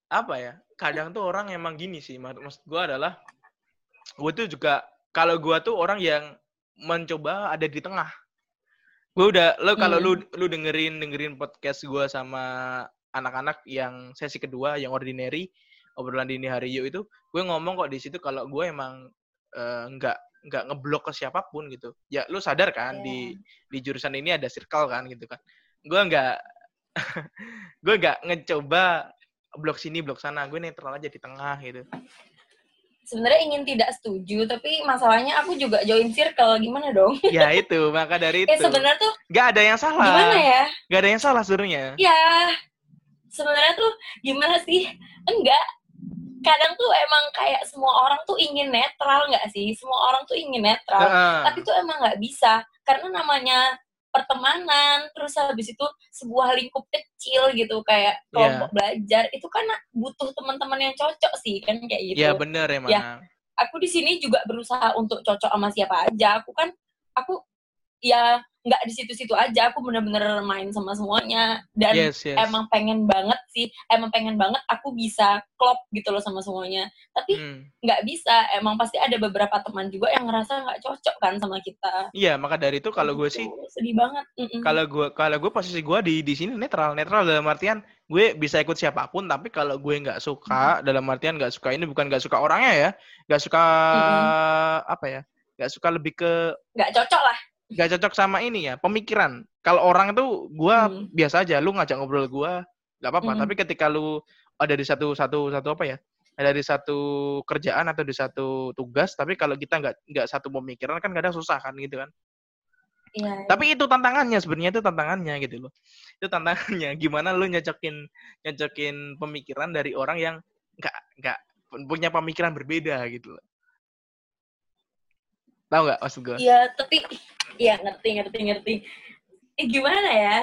apa ya kadang tuh orang emang gini sih mak- maksud gue adalah gue tuh juga kalau gue tuh orang yang mencoba ada di tengah gue udah lo kalau Hmm. lu lu dengerin dengerin podcast gue sama anak-anak yang sesi kedua yang ordinary obrolan dini hari yuk itu gue ngomong kok di situ kalau gue emang eh, nggak nggak ngeblok ke siapa pun gitu ya lu sadar kan di di jurusan ini ada circle kan gitu kan gue nggak gue nggak ngecoba blok sini blok sana gue netral aja di tengah gitu Sebenarnya ingin tidak setuju, tapi masalahnya aku juga join circle. Gimana dong? ya itu maka dari itu Eh, sebenarnya tuh nggak ada yang salah gimana ya? nggak ada yang salah sebenarnya Ya, sebenarnya tuh gimana sih? Enggak. Kadang tuh emang kayak semua orang tuh ingin netral nggak sih? Semua orang tuh ingin netral. Heeh. Tapi tuh emang nggak bisa. Karena namanya pertemanan, terus habis itu sebuah lingkup kecil gitu kayak kelompok belajar itu kan butuh teman-teman yang cocok sih kan kayak gitu. ya bener emang Ya. Aku di sini juga berusaha untuk cocok sama siapa aja. Aku kan aku ya nggak di situ-situ aja. Aku bener-bener main sama semuanya dan yes yes emang pengen banget sih, emang pengen banget aku bisa klop gitu loh sama semuanya. Tapi Hmm. nggak bisa, emang pasti ada beberapa teman juga yang ngerasa nggak cocok kan sama kita. iya maka dari itu kalau gue Gitu. sih sedih banget. Mm-mm. kalau gue kalau gue posisi gue di di sini netral netral dalam artian gue bisa ikut siapa pun tapi kalau gue nggak suka dalam artian nggak suka ini bukan nggak suka orangnya ya nggak suka apa ya nggak suka lebih ke nggak cocok lah. Nggak cocok sama ini ya pemikiran kalau orang itu gue Hmm. biasa aja lu ngajak ngobrol gue nggak apa-apa Hmm. tapi ketika lu ada di satu satu satu apa ya ada di satu kerjaan atau di satu tugas tapi kalau kita nggak nggak satu pemikiran kan kadang susah kan gitu kan Iya. tapi itu tantangannya sebenarnya itu tantangannya gitu loh itu tantangannya gimana lu nyocokin nyocokin pemikiran dari orang yang nggak nggak punya pemikiran berbeda gitu loh tahu nggak maksud gue Iya, tapi iya ngerti ngerti ngerti. Eh gimana ya?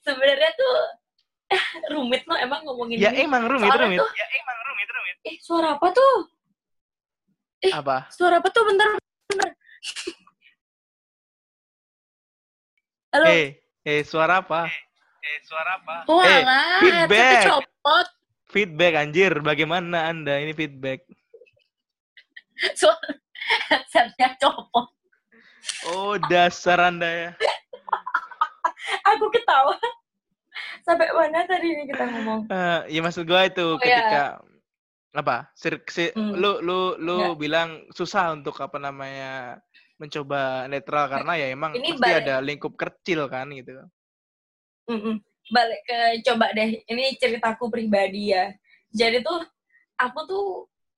Sebenarnya tuh eh, rumit loh emang ngomongin ya ini. emang rumit Soalnya rumit tuh- ya emang rumit rumit Eh suara apa tuh? Eh. apa Suara apa tuh? Bentar, bentar. Halo. eh eh suara apa eh suara apa Oh, eh feedback. copot. feedback anjir bagaimana anda ini feedback Suara headsetnya copot. oh dasar anda ya aku ketawa. Sampai mana tadi ini kita ngomong? Uh, ya maksud gue itu oh, ketika ya. apa? Sir, si, hmm. Lu lu lu ya. bilang susah untuk apa namanya mencoba netral karena ya emang ini pasti balik. ada lingkup kecil kan gitu. Mm -mm. Balik ke coba deh. Ini ceritaku pribadi ya. Jadi tuh aku tuh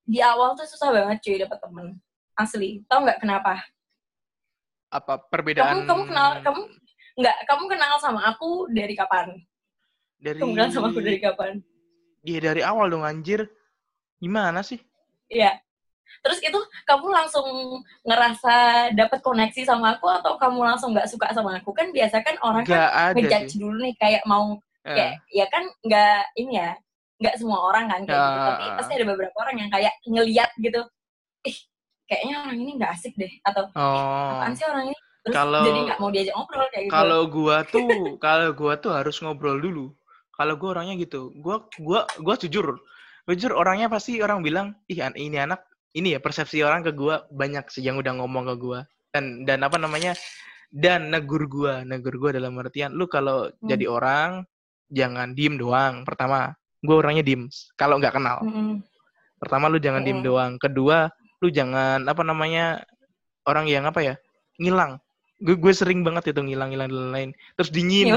di awal tuh susah banget cuy dapet temen asli. Tau nggak kenapa? Apa perbedaan? Kamu kamu kenal kamu nggak kamu kenal sama aku dari kapan? Dari kamu kenal sama aku dari kapan? Iya dari awal dong anjir. Gimana sih? Iya. Terus itu kamu langsung ngerasa dapat koneksi sama aku atau kamu langsung nggak suka sama aku? Kan biasa kan orang gak kan ngejudge dulu nih kayak mau uh. kayak ya kan nggak ini ya nggak semua orang kan kayak uh. gitu tapi pasti ada beberapa orang yang kayak ngeliat gitu kayaknya orang ini nggak asik deh atau oh. apaan sih orang ini Terus kalau jadi nggak mau diajak ngobrol kayak gitu. Kalau gua tuh kalau gua tuh harus ngobrol dulu. Kalau gua orangnya gitu. Gua gua gua jujur. Jujur orangnya pasti orang bilang, "Ih, ini anak ini ya persepsi orang ke gua banyak sih yang udah ngomong ke gua." Dan dan apa namanya? Dan negur gua, negur gua dalam artian lu kalau hmm. jadi orang jangan diem doang. Pertama, gua orangnya diem kalau nggak kenal. Hmm. Pertama lu jangan hmm. diem doang. Kedua, lu jangan apa namanya orang yang apa ya ngilang. Gue gue sering banget itu ngilang-ngilang dan lain-lain. Terus dingin.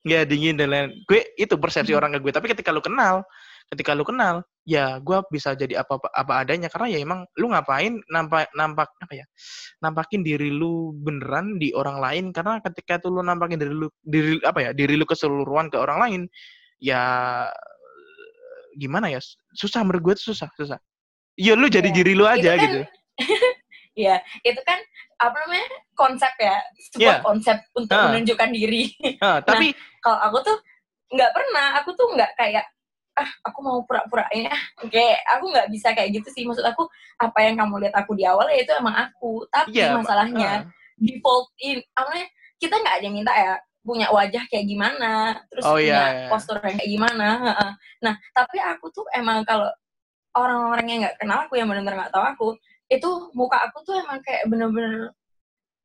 Ya dingin dan lain gue itu persepsi hmm. orang ke gue. Tapi ketika lu kenal ketika lu kenal ya gue bisa jadi apa apa adanya. Karena ya emang lu ngapain nampak nampak apa ya nampakin diri lu beneran di orang lain. Karena ketika tuh lu nampakin diri lu diri apa ya diri lu keseluruhan ke orang lain ya gimana ya susah. Menurut gue itu susah susah Iya lu jadi ya. diri lu aja kan, gitu. Iya, itu kan apa namanya konsep ya, sebuah yeah. konsep untuk uh. menunjukkan diri. Uh, tapi nah, kalau aku tuh nggak pernah, aku tuh nggak kayak ah aku mau pura-pura ya, kayak aku nggak bisa kayak gitu sih. Maksud aku apa yang kamu lihat aku di awal ya itu emang aku. Tapi yeah, masalahnya uh. default in, apa namanya kita nggak ada yang minta ya punya wajah kayak gimana, terus oh, punya yeah, yeah. postur yang kayak gimana. Nah, tapi aku tuh emang kalau orang-orang yang nggak kenal aku yang benar-benar nggak tahu aku itu muka aku tuh emang kayak bener-bener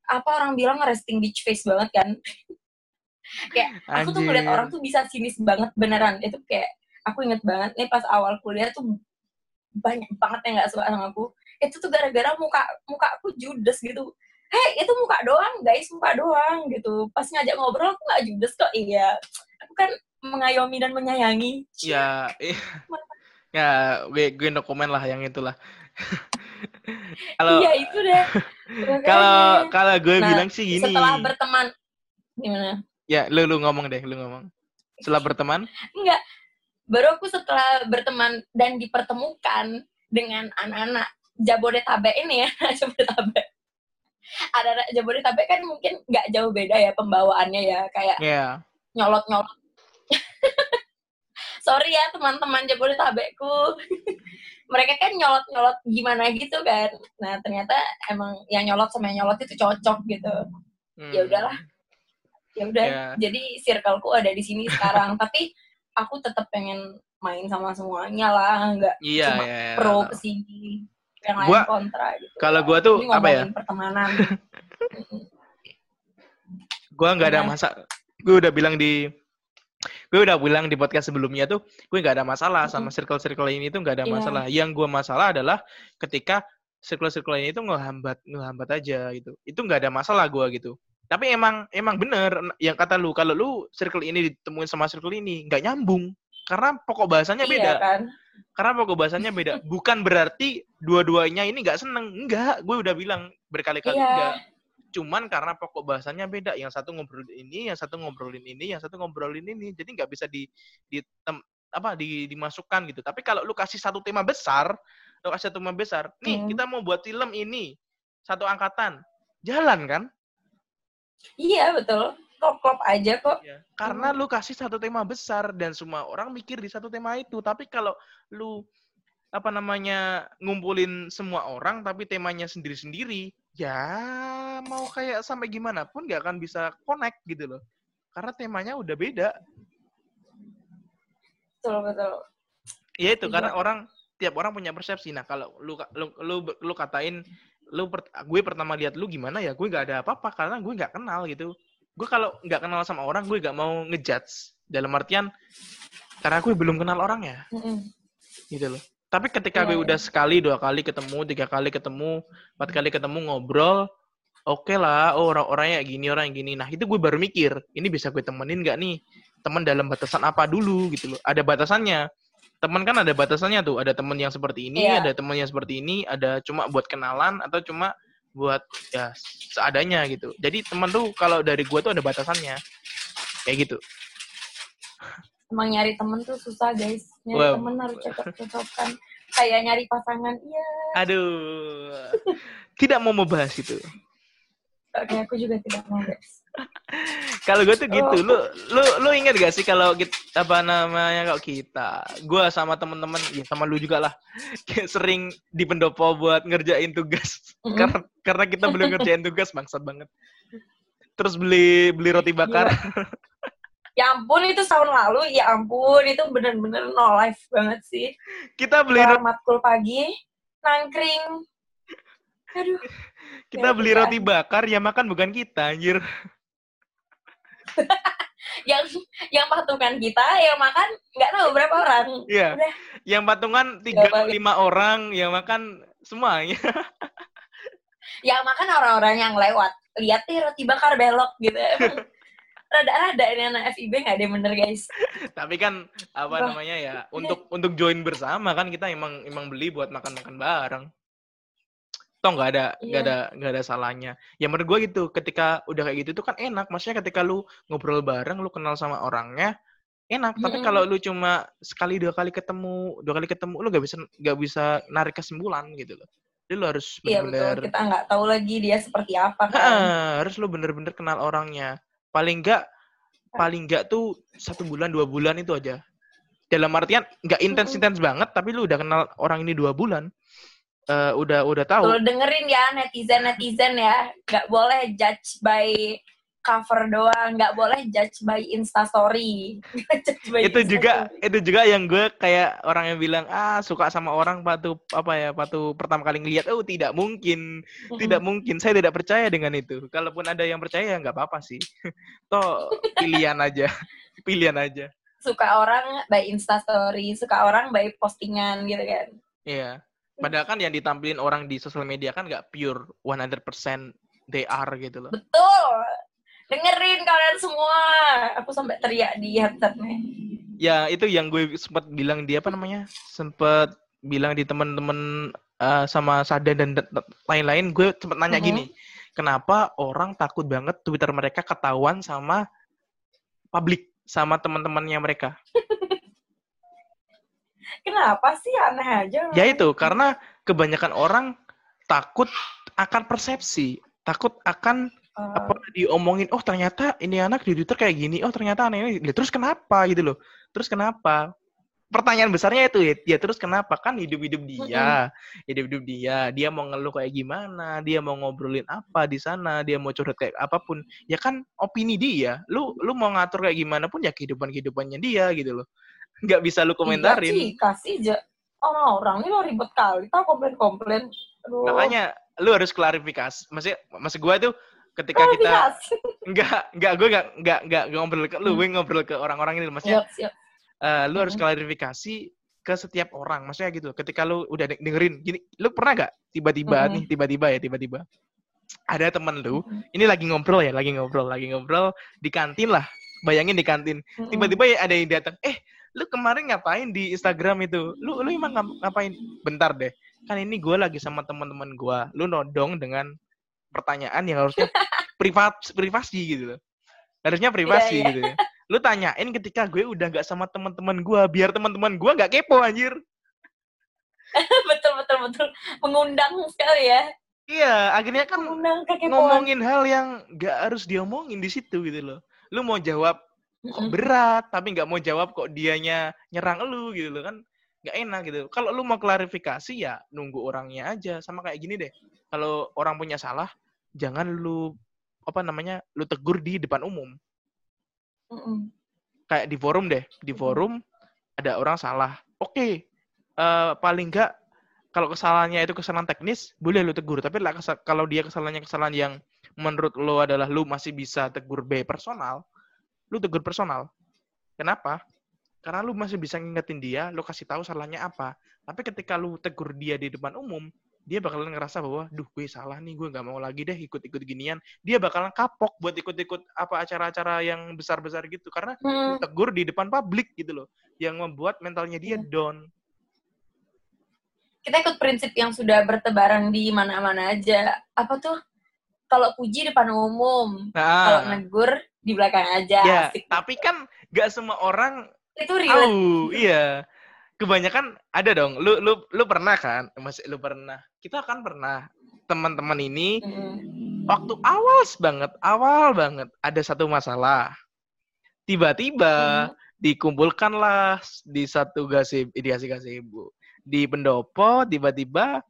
apa orang bilang resting bitch face banget kan. Kayak aku tuh ngeliat orang tuh bisa sinis banget beneran. Itu kayak aku inget banget nih pas awal kuliah tuh banyak banget yang nggak suka sama aku. Itu tuh gara-gara muka muka aku judes gitu. Hei itu muka doang guys muka doang gitu. Pas ngajak ngobrol aku nggak judes kok. Iya. Aku kan mengayomi dan menyayangi. Ya ya gue gue no komen lah yang itulah. Kalau iya itu deh. kalau kalau gue nah, bilang sih gini. setelah berteman gimana? Ya lu lu ngomong deh lu ngomong. Setelah berteman? Enggak. Baru aku setelah berteman dan dipertemukan dengan anak-anak Jabodetabek ini ya Jabodetabek. Ada Jabodetabek kan mungkin nggak jauh beda ya pembawaannya ya kayak yeah. nyolot nyolot sorry ya teman-teman Jabodetabekku. Mereka kan nyolot-nyolot gimana gitu kan. Nah ternyata emang yang nyolot sama yang nyolot itu cocok gitu. Hmm. ya udahlah. Ya udah yeah. jadi circleku ada di sini sekarang. Tapi aku tetap pengen main sama semuanya lah nggak yeah, cuma yeah, yeah. pro ke sini yang lain gua, kontra gitu. kalau gua tuh apa ya? pertemanan. Gua nggak ada masa gue udah bilang di gue udah bilang di podcast sebelumnya tuh gue nggak ada masalah sama circle-circle ini tuh nggak ada yeah. masalah. Yang gue masalah adalah ketika circle-circle ini tuh ngehambat ngehambat aja gitu. Itu nggak ada masalah gue gitu. Tapi emang emang bener yang kata lu kalau lu circle ini ditemuin sama circle ini nggak nyambung karena pokok bahasanya iya beda. Iya kan? Karena pokok bahasanya beda. Bukan berarti dua-duanya ini nggak seneng. Enggak, gue udah bilang berkali-kali iya. enggak cuman karena pokok bahasanya beda. Yang satu ngobrolin ini yang satu ngobrolin ini yang satu ngobrolin ini. Jadi nggak bisa di, di tem, apa di, dimasukkan gitu. Tapi kalau lu kasih satu tema besar lu kasih satu tema besar nih hmm. kita mau buat film ini satu angkatan jalan kan? Iya betul. Klop klop aja kok. Ya, karena hmm. lu kasih satu tema besar dan semua orang mikir di satu tema itu. Tapi kalau lu apa namanya ngumpulin semua orang tapi temanya sendiri-sendiri ya mau kayak sampai gimana pun gak akan bisa connect gitu loh. Karena temanya udah beda. Betul, betul. Ya itu, iya. karena orang, tiap orang punya persepsi. Nah, kalau lu, lu, lu, lu katain, lu per, gue pertama lihat lu gimana ya, gue gak ada apa-apa, karena gue gak kenal gitu. gue kalau nggak kenal sama orang gue nggak mau ngejudge dalam artian karena gue belum kenal orangnya Mm-mm. gitu loh tapi ketika Iya, gue iya. udah sekali dua kali ketemu tiga kali ketemu empat kali ketemu ngobrol oke lah oh orang-orangnya gini orang yang gini. Nah itu gue baru mikir ini bisa gue temenin nggak nih? Teman dalam batasan apa dulu gitu loh. Ada batasannya. Teman kan ada batasannya tuh. Ada teman yang seperti ini Iya. ada teman yang seperti ini ada cuma buat kenalan atau cuma buat ya seadanya gitu. Jadi teman tuh kalau dari gue tuh ada batasannya. Kayak gitu Emang nyari temen tuh susah guys. Nyari Wow. temen harus cocok-cocokan. Kayak nyari pasangan. Iya. aduh tidak mau membahas itu Oke, aku juga tidak mau guys. Kalau gue tuh gitu, Oh. lu lu lu ingat gak sih kalau kita apa namanya kalau kita, gue sama temen-temen, ya sama lu juga lah, kayak sering di pendopo buat ngerjain tugas, Mm-mm. karena karena kita belum ngerjain tugas bangsat banget. Terus beli beli roti bakar, Ya ampun itu tahun lalu, ya ampun itu bener-bener no life banget sih. kita beli Kelar ro- matkul pagi, nangkring. Aduh, kita ya, beli kita- roti bakar, ya makan bukan kita, anjir. yang yang patungan kita, yang makan nggak tahu berapa orang. Iya. Udah. Yang patungan tiga lima orang, yang makan semuanya. Yang makan orang-orang yang lewat. Lihat nih roti bakar belok gitu. Emang Rada-rada ini anak FIB nggak ada yang bener guys. Tapi kan apa namanya ya untuk untuk join bersama kan kita emang emang beli buat makan-makan bareng. Toh nggak ada nggak Iya. ada nggak ada salahnya. Ya menurut gua gitu ketika udah kayak gitu itu kan enak. Maksudnya ketika lu ngobrol bareng, lu kenal sama orangnya enak. Tapi kalau lu cuma sekali dua kali ketemu, dua kali ketemu lu nggak bisa nggak bisa narik kesimpulan gitu loh. Jadi lu harus Iya betul. Kita nggak tahu lagi dia seperti apa kan. Heeh, harus lu bener-bener kenal orangnya. Paling enggak, paling enggak tuh satu bulan dua bulan itu aja. Dalam artian nggak intens intens banget, tapi lu udah kenal orang ini dua bulan, Eh udah udah tahu. Tuh dengerin ya netizen netizen ya, nggak boleh judge by cover doang, nggak boleh judge by instastory. By itu juga itu juga yang gue kayak orang yang bilang ah suka sama orang patu apa ya patu pertama kali ngeliat oh tidak mungkin tidak mungkin saya tidak percaya dengan itu kalaupun ada yang percaya ya nggak apa-apa sih toh pilihan aja pilihan aja suka orang by instastory, suka orang by postingan gitu kan. Iya. Padahal kan yang ditampilin orang di sosial media kan nggak pure 100% they are gitu loh. Betul. Dengerin kalian semua. Aku sampai teriak di headsetnya. Ya itu yang gue sempat bilang dia apa namanya? Sempat bilang di teman-teman eh, sama Sada dan lain-lain gue sempat nanya Mhm. gini. Kenapa orang takut banget Twitter mereka ketahuan sama publik sama teman-temannya mereka? Kenapa sih aneh aja? Ya itu karena kebanyakan orang takut akan persepsi, takut akan Eh, apa diomongin oh ternyata ini anak di Twitter kayak gini oh ternyata aneh ini terus kenapa gitu loh? Terus kenapa? Pertanyaan besarnya itu ya, ya terus kenapa? Kan hidup hidup dia hidup hidup dia. Dia mau ngeluh kayak gimana? Dia mau ngobrolin apa di sana? Dia mau curhat kayak apa pun. Ya kan opini dia. Lu lu mau ngatur kayak gimana pun ya kehidupan kehidupannya dia gitu loh. Nggak bisa lu Iya komentarin. sih, kasih aja. Orang-orang ini lo ribet kali, tau komplain-komplain. Aduh. makanya lu harus klarifikasi. Maksudnya maksud gue tuh ketika kita Klarifikasi. Enggak, enggak, gue enggak, enggak, enggak ngobrol ke lu, Hmm. gue ngobrol ke orang-orang ini. Maksudnya, Siap, siap. eh, lu harus Hmm. klarifikasi ke setiap orang. Maksudnya gitu, ketika lu udah de- dengerin, gini, lu pernah gak tiba-tiba Hmm. nih, tiba-tiba ya, tiba-tiba, ada temen lu, Mm-mm. ini lagi ngobrol ya, lagi ngobrol, lagi ngobrol di kantin lah, bayangin di kantin. Mm-mm. Tiba-tiba ya ada yang datang, eh, lu kemarin ngapain di Instagram itu? Lu, lu emang ngap- ngapain? Bentar deh, kan ini gue lagi sama teman-teman gue, lu nodong dengan pertanyaan yang harusnya privat privasi gitu loh. Harusnya privasi iya. gitu ya. Lu tanyain ketika gue udah nggak sama teman-teman gue, biar teman-teman gue nggak kepo anjir. betul, betul, betul. Mengundang sekali ya. Iya, akhirnya kan ngomongin hal yang nggak harus diomongin di situ gitu loh. Lu mau jawab kok berat, tapi nggak mau jawab kok dianya nyerang lu gitu loh kan. Nggak enak gitu. Kalau lu mau klarifikasi ya nunggu orangnya aja. Sama kayak gini deh. Kalau orang punya salah, jangan lu apa namanya lu tegur di depan umum. Mm-mm. kayak di forum deh di forum ada orang salah oke eh, paling enggak kalau kesalahannya itu kesalahan teknis boleh lu tegur tapi lah kalau dia kesalahannya kesalahan yang menurut lo adalah lu masih bisa tegur B personal, lu tegur personal. Kenapa? Karena lu masih bisa ngingetin dia, lu kasih tahu salahnya apa. Tapi ketika lu tegur dia di depan umum, dia bakalan ngerasa bahwa, duh gue salah nih, gue nggak mau lagi deh ikut-ikut ginian. Dia bakalan kapok buat ikut-ikut apa acara-acara yang besar-besar gitu. Karena Hmm. tegur di depan publik gitu loh. Yang membuat mentalnya dia Iya. down. kita ikut prinsip yang sudah bertebaran di mana-mana aja. Apa tuh? Kalau puji depan umum, kalau Nah, negur di belakang aja. ya, Asik. tapi kan nggak semua orang itu relate. tahu. Iya. Kebanyakan ada dong. Lu lu lu pernah kan? Masih lu pernah. Kita kan pernah. Teman-teman ini Mm. waktu awal banget, awal banget ada satu masalah. Tiba-tiba Mm. dikumpulkanlah di satu gazebo, di gazebo. Di pendopo tiba-tiba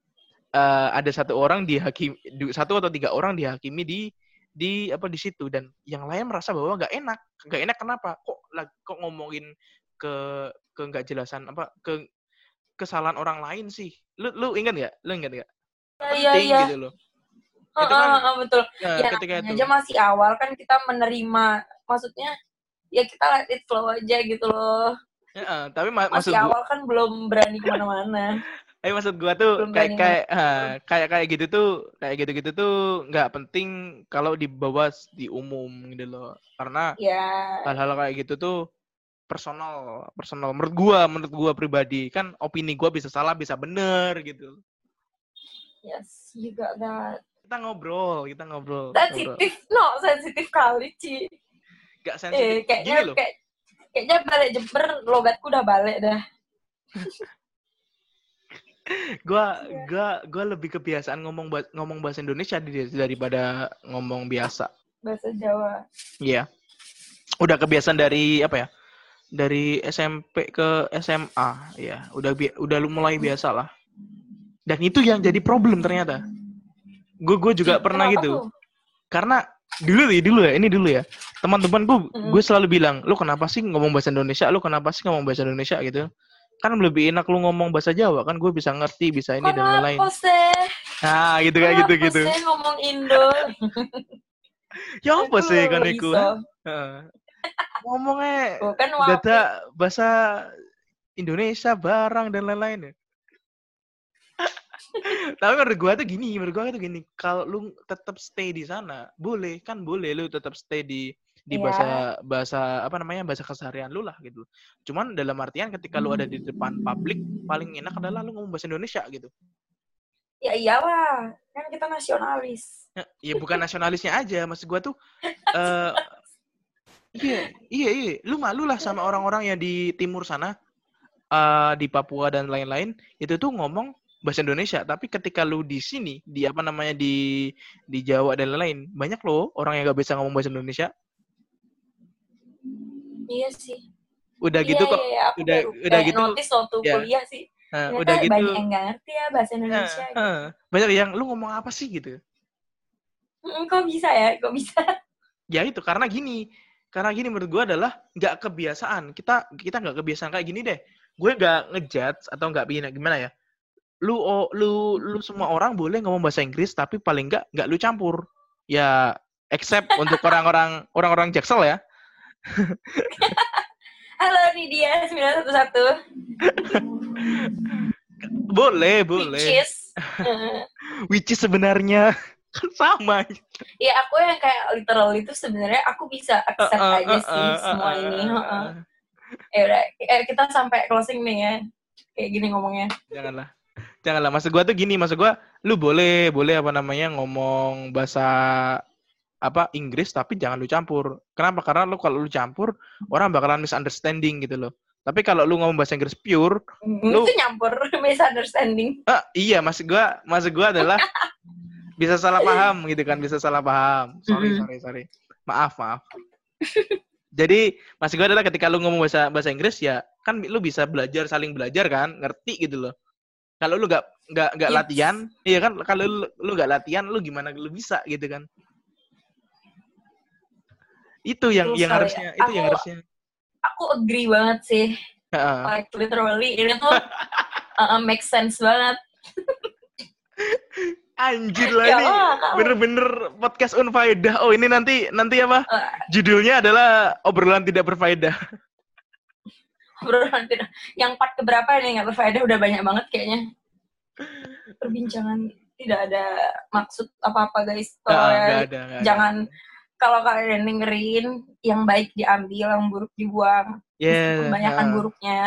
eh, ada satu orang dihakimi satu atau tiga orang dihakimi di di apa di situ dan yang lain merasa bahwa nggak enak nggak enak kenapa kok kok ngomongin ke ke nggak jelasan apa ke kesalahan orang lain sih. Lu lu ingat nggak? Lu ingat nggak? Iya, iya, penting gitu loh. Oh, Itu kan- oh, oh, betul. Nah, ya, ketika itu. aja masih awal kan kita menerima. Maksudnya, ya kita let it flow aja gitu loh. Ya, tapi ma- maksud Masih gua, awal kan belum berani ke mana-mana. eh maksud gua tuh Belum kayak kayak kayak kayak gitu tuh kayak gitu gitu tuh nggak penting kalau dibawa di umum gitu loh. Karena ya, hal-hal kayak gitu tuh personal personal menurut gua menurut gua pribadi kan opini gua bisa salah bisa bener gitu yes, you got that. kita ngobrol kita ngobrol. Sensitif, no, sensitif kali, Ci. gak Eh, sensitif gini kayaknya, loh kayak, kayaknya balik Jember, logatku udah balik dah. gua Iya. gua gua lebih kebiasaan ngomong ngomong bahasa Indonesia daripada ngomong biasa Bahasa Jawa. Iya. Udah kebiasaan dari apa ya? Dari SMP ke SMA, ya. Udah bi- udah lu mulai biasa lah. Dan itu yang jadi problem ternyata. Gue gue juga pernah Kenapa gitu. tuh? Karena dulu nih, dulu ya, ini dulu ya. Teman-teman gue Mm. gue selalu bilang, "Lu kenapa sih ngomong bahasa Indonesia? Lu kenapa sih ngomong bahasa Indonesia gitu?" Kan lebih enak lu ngomong bahasa Jawa kan gue bisa ngerti, bisa ini dan lain-lain. Kenapa? Nah, gitu kayak Kenapa gitu-gitu. sih ngomong Indo? Ya apa sih kan iku? Ngomongnya Tuh, kan Data bahasa Indonesia barang dan lain-lain ya. Tapi menurut gua tuh gini, menurut gua tuh gini, kalau lu tetap stay di sana, boleh kan boleh lu tetap stay di di Iya. bahasa bahasa apa namanya bahasa keseharian lu lah gitu. Cuman dalam artian ketika lu ada di depan publik, paling enak adalah lu ngomong bahasa Indonesia gitu. Ya iyalah, kan kita nasionalis. Ya, ya bukan nasionalisnya aja, maksud gua tuh eh iya, iya, iya, lu malu lah sama orang-orang yang di timur sana, eh di Papua dan lain-lain, itu tuh ngomong bahasa Indonesia, tapi ketika lu di sini, di apa namanya di di Jawa dan lain-lain, banyak loh orang yang gak bisa ngomong bahasa Indonesia. Iya sih. Udah Iya, gitu kok, iya, iya, aku udah- baru udah gitu, notice waktu ya. kuliah sih. Ternyata udah gitu, banyak yang nggak ngerti ya bahasa Indonesia. gitu. eh, banyak yang lu ngomong apa sih gitu. Kok bisa ya? Kok bisa? Ya itu karena gini, karena gini menurut gue adalah nggak kebiasaan. Kita kita nggak kebiasaan kayak gini deh. Gue nggak ngejudge atau nggak gimana gimana ya. Lu oh, lu lu semua orang boleh ngomong bahasa Inggris tapi paling nggak nggak lu campur. Ya except untuk orang-orang orang-orang Jaksel ya. Halo Nidia 911. Boleh, Which boleh. is, eh, Which is sebenarnya kan sama. ya aku yang kayak literal itu sebenarnya aku bisa accept Eh, eh, aja sih eh, semua eh, ini. heeh. eh. Ya udah, eh, kita sampai closing nih ya. Kayak gini ngomongnya. Janganlah. Janganlah. Maksud gua tuh gini, maksud gua lu boleh, boleh apa namanya ngomong bahasa apa Inggris tapi jangan lu campur. Kenapa? Karena lu kalau lu campur orang bakalan misunderstanding gitu loh. Tapi kalau lu ngomong bahasa Inggris pure, Lu- Itu nyampur misunderstanding. ah, iya maksud gua, maksud gua adalah bisa salah paham gitu kan, bisa salah paham. Sorry, sorry, sorry. Maaf, maaf. Jadi maksud gua adalah ketika lu ngomong bahasa bahasa Inggris ya kan lu bisa belajar saling belajar kan, ngerti gitu loh. Kalau lu nggak nggak nggak Yes. latihan, iya kan kalau lu lu nggak latihan lu gimana lu bisa gitu kan. Itu yang yang sekali. harusnya, itu yang Aku- harusnya. Aku agree banget sih. Like literally ini tuh uh, make sense banget. Anjir lah Ya ini Allah, kamu. bener-bener podcast unfaedah. Oh ini nanti nanti apa? Eh, Judulnya adalah obrolan tidak berfaedah. obrolan tidak. Yang part keberapa nih nggak berfaedah udah banyak banget kayaknya. Perbincangan tidak ada maksud apa-apa guys. Ah, ya, nggak ada, nggak ada. jangan kalau kalian dengerin yang baik diambil, yang buruk dibuang. Yeah, Kebanyakan ah. buruknya.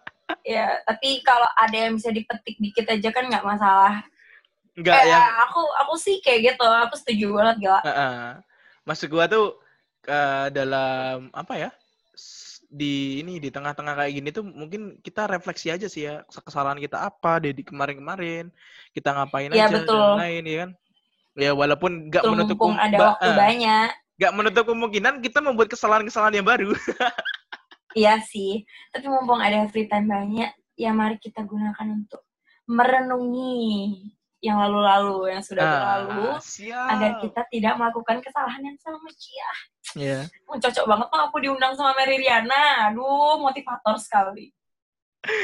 ya, tapi kalau ada yang bisa dipetik dikit aja kan nggak masalah. Enggak yang aku aku sih kayak gitu, aku setuju banget gila. Heeh. Maksud gua tuh eh, dalam apa ya? Di ini di tengah-tengah kayak gini tuh mungkin kita refleksi aja sih ya kesalahan kita apa dari kemarin-kemarin kita ngapain Iya, aja betul. dan lain ya kan. Ya walaupun nggak menutup kem- ada ba- waktu eh, banyak. nggak menutup kemungkinan kita membuat kesalahan-kesalahan yang baru. Iya sih, tapi mumpung ada free time banyak, ya mari kita gunakan untuk merenungi yang lalu-lalu, yang sudah berlalu, Ah, siap. agar kita tidak melakukan kesalahan yang sama. Cia, Ya. oh, cocok banget tuh aku diundang sama Mary Riana. Aduh, motivator sekali.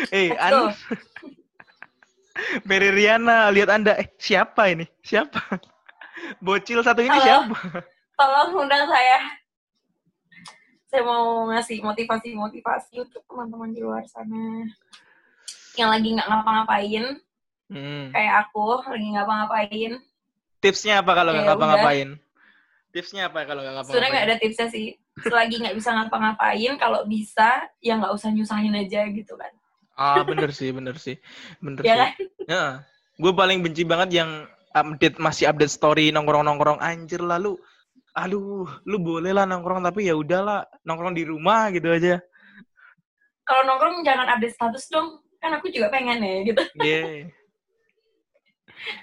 Eh, Let's An go. Mary Riana, lihat Anda. Eh, siapa ini? Siapa? Bocil satu ini Halo. siapa? Tolong undang saya. Saya mau ngasih motivasi-motivasi untuk teman-teman di luar sana. Yang lagi nggak ngapa-ngapain, Hmm. kayak aku, lagi nggak ngapa-ngapain. Tipsnya apa kalau nggak Ya ngapa-ngapain? Tipsnya apa kalau nggak Sebenarnya ngapa-ngapain? nggak ada tipsnya sih. Selagi nggak bisa ngapa-ngapain, kalau bisa ya nggak usah nyusahin aja gitu kan. Ah, bener sih, bener sih. Bener Ya sih. kan? Ya. Gue paling benci banget yang update masih update story nongkrong-nongkrong anjir lalu aduh lu boleh lah nongkrong tapi ya udahlah nongkrong di rumah gitu aja Kalau nongkrong jangan update status dong. Kan aku juga pengen ya gitu. yeah.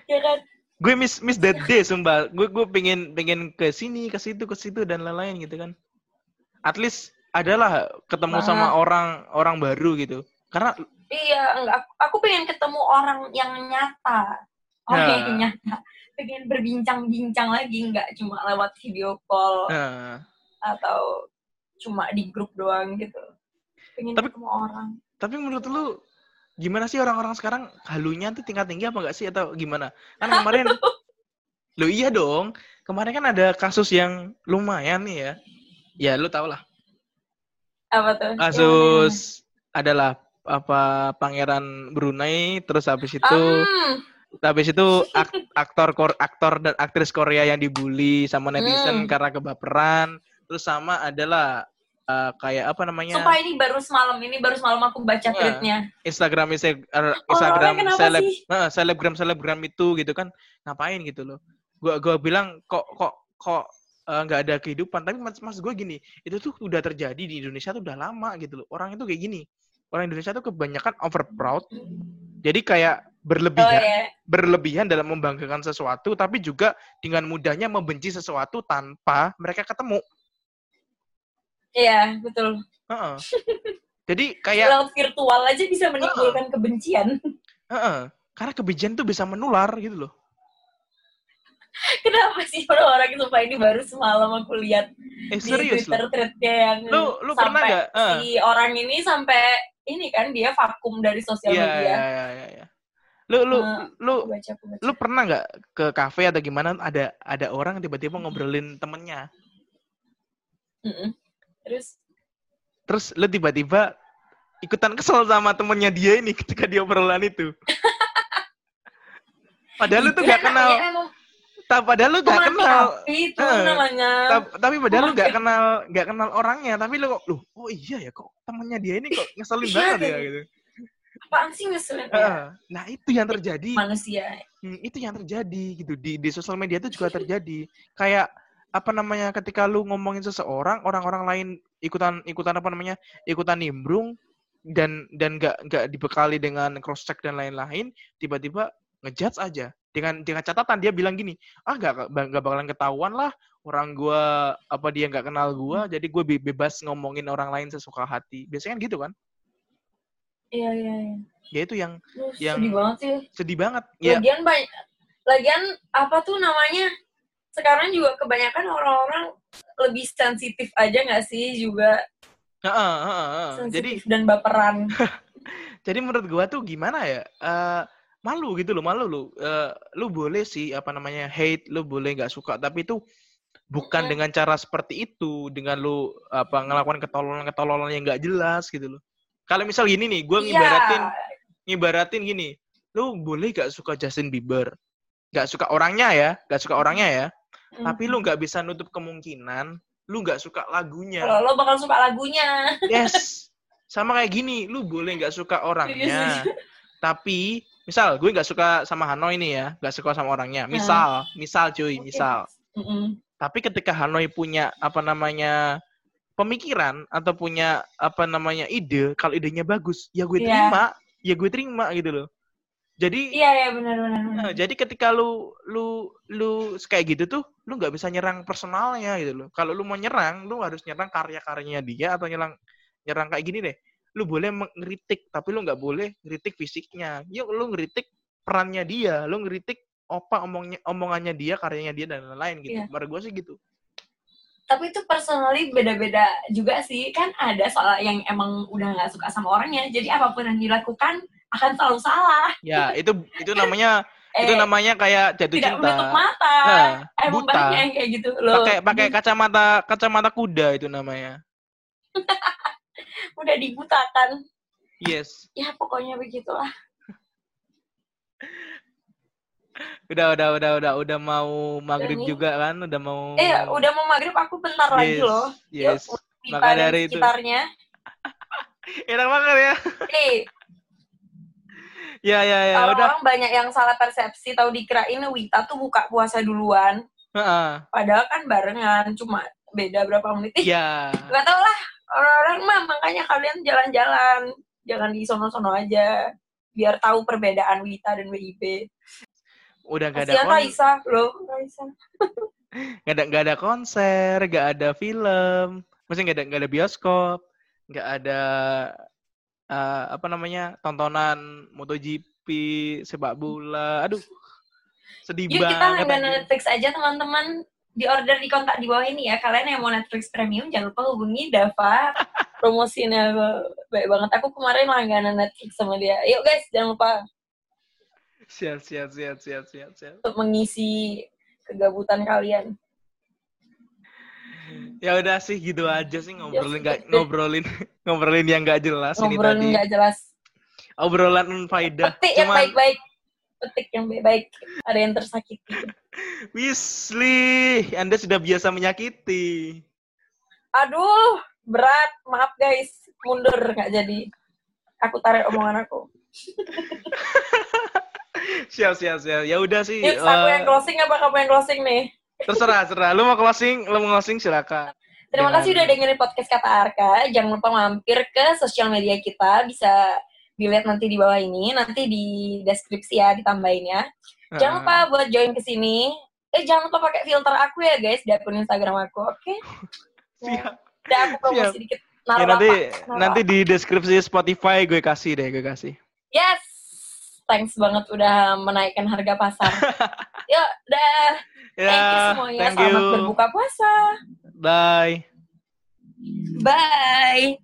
Ya kan? gue miss miss that day sumpah gue gue pengen pengen ke sini ke situ ke situ dan lain-lain gitu kan at least adalah ketemu Banget. sama orang orang baru gitu karena Iya, enggak. Aku, pengen ketemu orang yang nyata. Orang Ya. yang nyata. Pengen berbincang-bincang lagi, nggak cuma lewat video call eh, atau cuma di grup doang gitu. Pengen Tapi- ketemu orang. tapi menurut lu gimana sih orang-orang sekarang? Halunya tuh tingkat tinggi apa enggak sih? Atau gimana? Kan kemarin lo iya dong. Kemarin kan ada kasus yang lumayan nih ya. Ya lu tau lah. Apa tuh? kasus adalah apa pangeran Brunei terus habis itu Hmm, habis itu ak- aktor kor- aktor dan aktris Korea yang dibully sama netizen Hmm. karena kebaperan. Terus sama adalah eh, kayak apa namanya? Sumpah ini baru semalam, ini baru semalam aku baca Ya. tweetnya. Instagram Insta- er, Orang-orang Instagram kenapa seleb eh, selebgram selebgram itu gitu kan. Ngapain gitu loh. Gua gua bilang kok kok kok eh, nggak ada kehidupan? Tapi mas mas gue gini itu tuh udah terjadi di Indonesia tuh udah lama gitu loh. Orang itu kayak gini. Orang Indonesia tuh kebanyakan over proud jadi kayak Oh berlebihan ya, berlebihan dalam membanggakan sesuatu tapi juga dengan mudahnya membenci sesuatu tanpa mereka ketemu iya betul. Heeh. jadi kayak Lewat virtual aja bisa menimbulkan kebencian. heeh, karena kebencian tuh bisa menular gitu loh Kenapa sih orang-orang sumpah ini baru semalam aku lihat eh di serius Twitter loh threadnya yang Lu- lu pernah sampai nggak? Eh. si orang ini sampai ini kan dia vakum dari sosial Iya, media. iya, iya, iya, iya. Lu lu Eh, lu Aku baca, aku baca. lu pernah nggak ke kafe atau gimana ada ada orang tiba-tiba ngobrolin temennya, Mm-mm. Terus terus lu tiba-tiba ikutan kesel sama temennya dia ini ketika dia obrolan itu. Padahal lu tuh gak kenal, emang ta- padahal lu gak kenal, itu Eh, namanya. tapi padahal lu gak kenal, gak kenal orangnya, tapi lu kok, lu, oh iya ya kok temennya dia ini kok ngeselin Iya, banget ya gitu. Apaan sih ngeselin ya? Heeh. Nah itu yang terjadi. Manusia. Hmm, itu yang terjadi gitu di di sosial media itu juga terjadi kayak apa namanya ketika lu ngomongin seseorang orang-orang lain ikutan ikutan apa namanya ikutan nimbrung dan dan nggak nggak dibekali dengan cross check dan lain-lain tiba-tiba ngejudge aja dengan dengan catatan dia bilang gini ah nggak nggak bakalan ketahuan lah orang gua apa dia nggak kenal gua jadi gue bebas ngomongin orang lain sesuka hati biasanya kan gitu kan Iya, iya, iya. ya itu yang Lu Yang- sedih banget sih. sedih banget ya Lagian banyak lagian apa tuh namanya? Sekarang juga kebanyakan orang-orang lebih sensitif aja nggak sih juga Heeh, heeh, heeh. jadi sensitif dan baperan. Jadi menurut gua tuh gimana ya? eh malu gitu loh malu lo Eh, lu boleh sih apa namanya hate lu boleh nggak suka tapi itu bukan Mm. dengan cara seperti itu dengan lu apa ngelakukan ketololan ketololan yang nggak jelas gitu loh kalau misal gini nih gue Iya. ngibaratin ngibaratin gini lu boleh gak suka Justin Bieber nggak suka orangnya ya nggak suka orangnya ya Mm. tapi lu nggak bisa nutup kemungkinan lu nggak suka lagunya. Kalau lo bakal suka lagunya. Yes. Sama kayak gini lu boleh nggak suka orangnya. Tapi misal gue nggak suka sama Hanoi nih ya. Nggak suka sama orangnya. Misal misal cuy misal. Mm-mm. tapi ketika Hanoi punya apa namanya pemikiran atau punya apa namanya ide kalau idenya bagus ya gue Iya. terima. Ya gue terima gitu loh. Jadi iya ya benar benar benar. Nah, jadi ketika lu lu lu kayak gitu tuh lu nggak bisa nyerang personalnya gitu loh. Kalau lu mau nyerang, lu harus nyerang karya-karyanya dia atau nyerang nyerang kayak gini deh. Lu boleh ngeritik tapi lu nggak boleh ngeritik fisiknya. Yuk lu ngeritik perannya dia, lu ngeritik apa omongnya omongannya dia, karyanya dia dan lain-lain gitu. Iya. Menurut gue sih gitu. tapi itu personally beda-beda juga sih kan ada soal yang emang udah nggak suka sama orangnya jadi apa pun yang dilakukan akan selalu salah Ya, itu itu namanya eh, itu namanya kayak jatuh tidak cinta. menutup mata Nah, emang buta. banyak yang kayak gitu loh Pakai pakai kacamata kacamata kuda itu namanya. udah dibutakan Yes. ya pokoknya begitulah Udah, udah, udah, udah, udah mau maghrib nih. juga kan, udah mau. eh udah mau maghrib aku bentar lagi Yes, loh Yes. Yuk, Maka dari itu. sekitarnya Enak banget ya. eh Ya, ya, ya, udah. orang-orang banyak yang salah persepsi tahu dikirain Wita tuh buka puasa duluan. Heeh. padahal kan barengan cuma beda berapa menit. Ya. nggak tau lah orang-orang mah makanya kalian jalan-jalan. Jangan di sono-sono aja biar tahu perbedaan Wita dan WIB Udah gak ada Raisa loh Raisa. Gak ada gak ada konser, gak ada film, maksudnya gak ada gak ada bioskop, gak ada eh, apa namanya tontonan MotoGP, sepak bola. Aduh. Sedih yuk kita banget. langganan anjir. Netflix aja teman-teman di order di kontak di bawah ini ya kalian yang mau Netflix premium jangan lupa hubungi Dava promosinya baik banget aku kemarin langganan Netflix sama dia yuk guys jangan lupa Siap, siap, siap, siap, siap, siap. untuk mengisi kegabutan kalian Ya udah sih gitu aja sih ngobrolin Ya, nggak ngobrolin ngobrolin yang nggak jelas ini ngobrol tadi. nggak jelas Obrolan unfaedah. petik yang Cuman baik-baik petik yang baik-baik ada yang tersakiti Wisli, Anda sudah biasa menyakiti. aduh berat maaf guys mundur nggak jadi aku tarik omongan aku Siap, siap, siap. Ya udah sih. yuk aku eh, yang closing apa kamu yang closing nih terserah, terserah. Lu mau closing, lu mau closing silakan. Terima Dengan- kasih udah dengerin podcast Kata Arka. Jangan lupa mampir ke sosial media kita. Bisa dilihat nanti di bawah ini. Nanti di deskripsi ya ditambahin ya. Jangan lupa buat join ke sini. Eh jangan lupa pakai filter aku ya guys di akun Instagram aku. Oke? Siap. Udah aku promosi Siap. sedikit. Ya, Naruh nanti apa? Naruh nanti apa? di deskripsi Spotify gue kasih deh, gue kasih. Yes. Thanks banget udah menaikkan harga pasar. Yuk, dah. Ya, Thank you semuanya. thank Selamat you. berbuka puasa. Bye. Bye.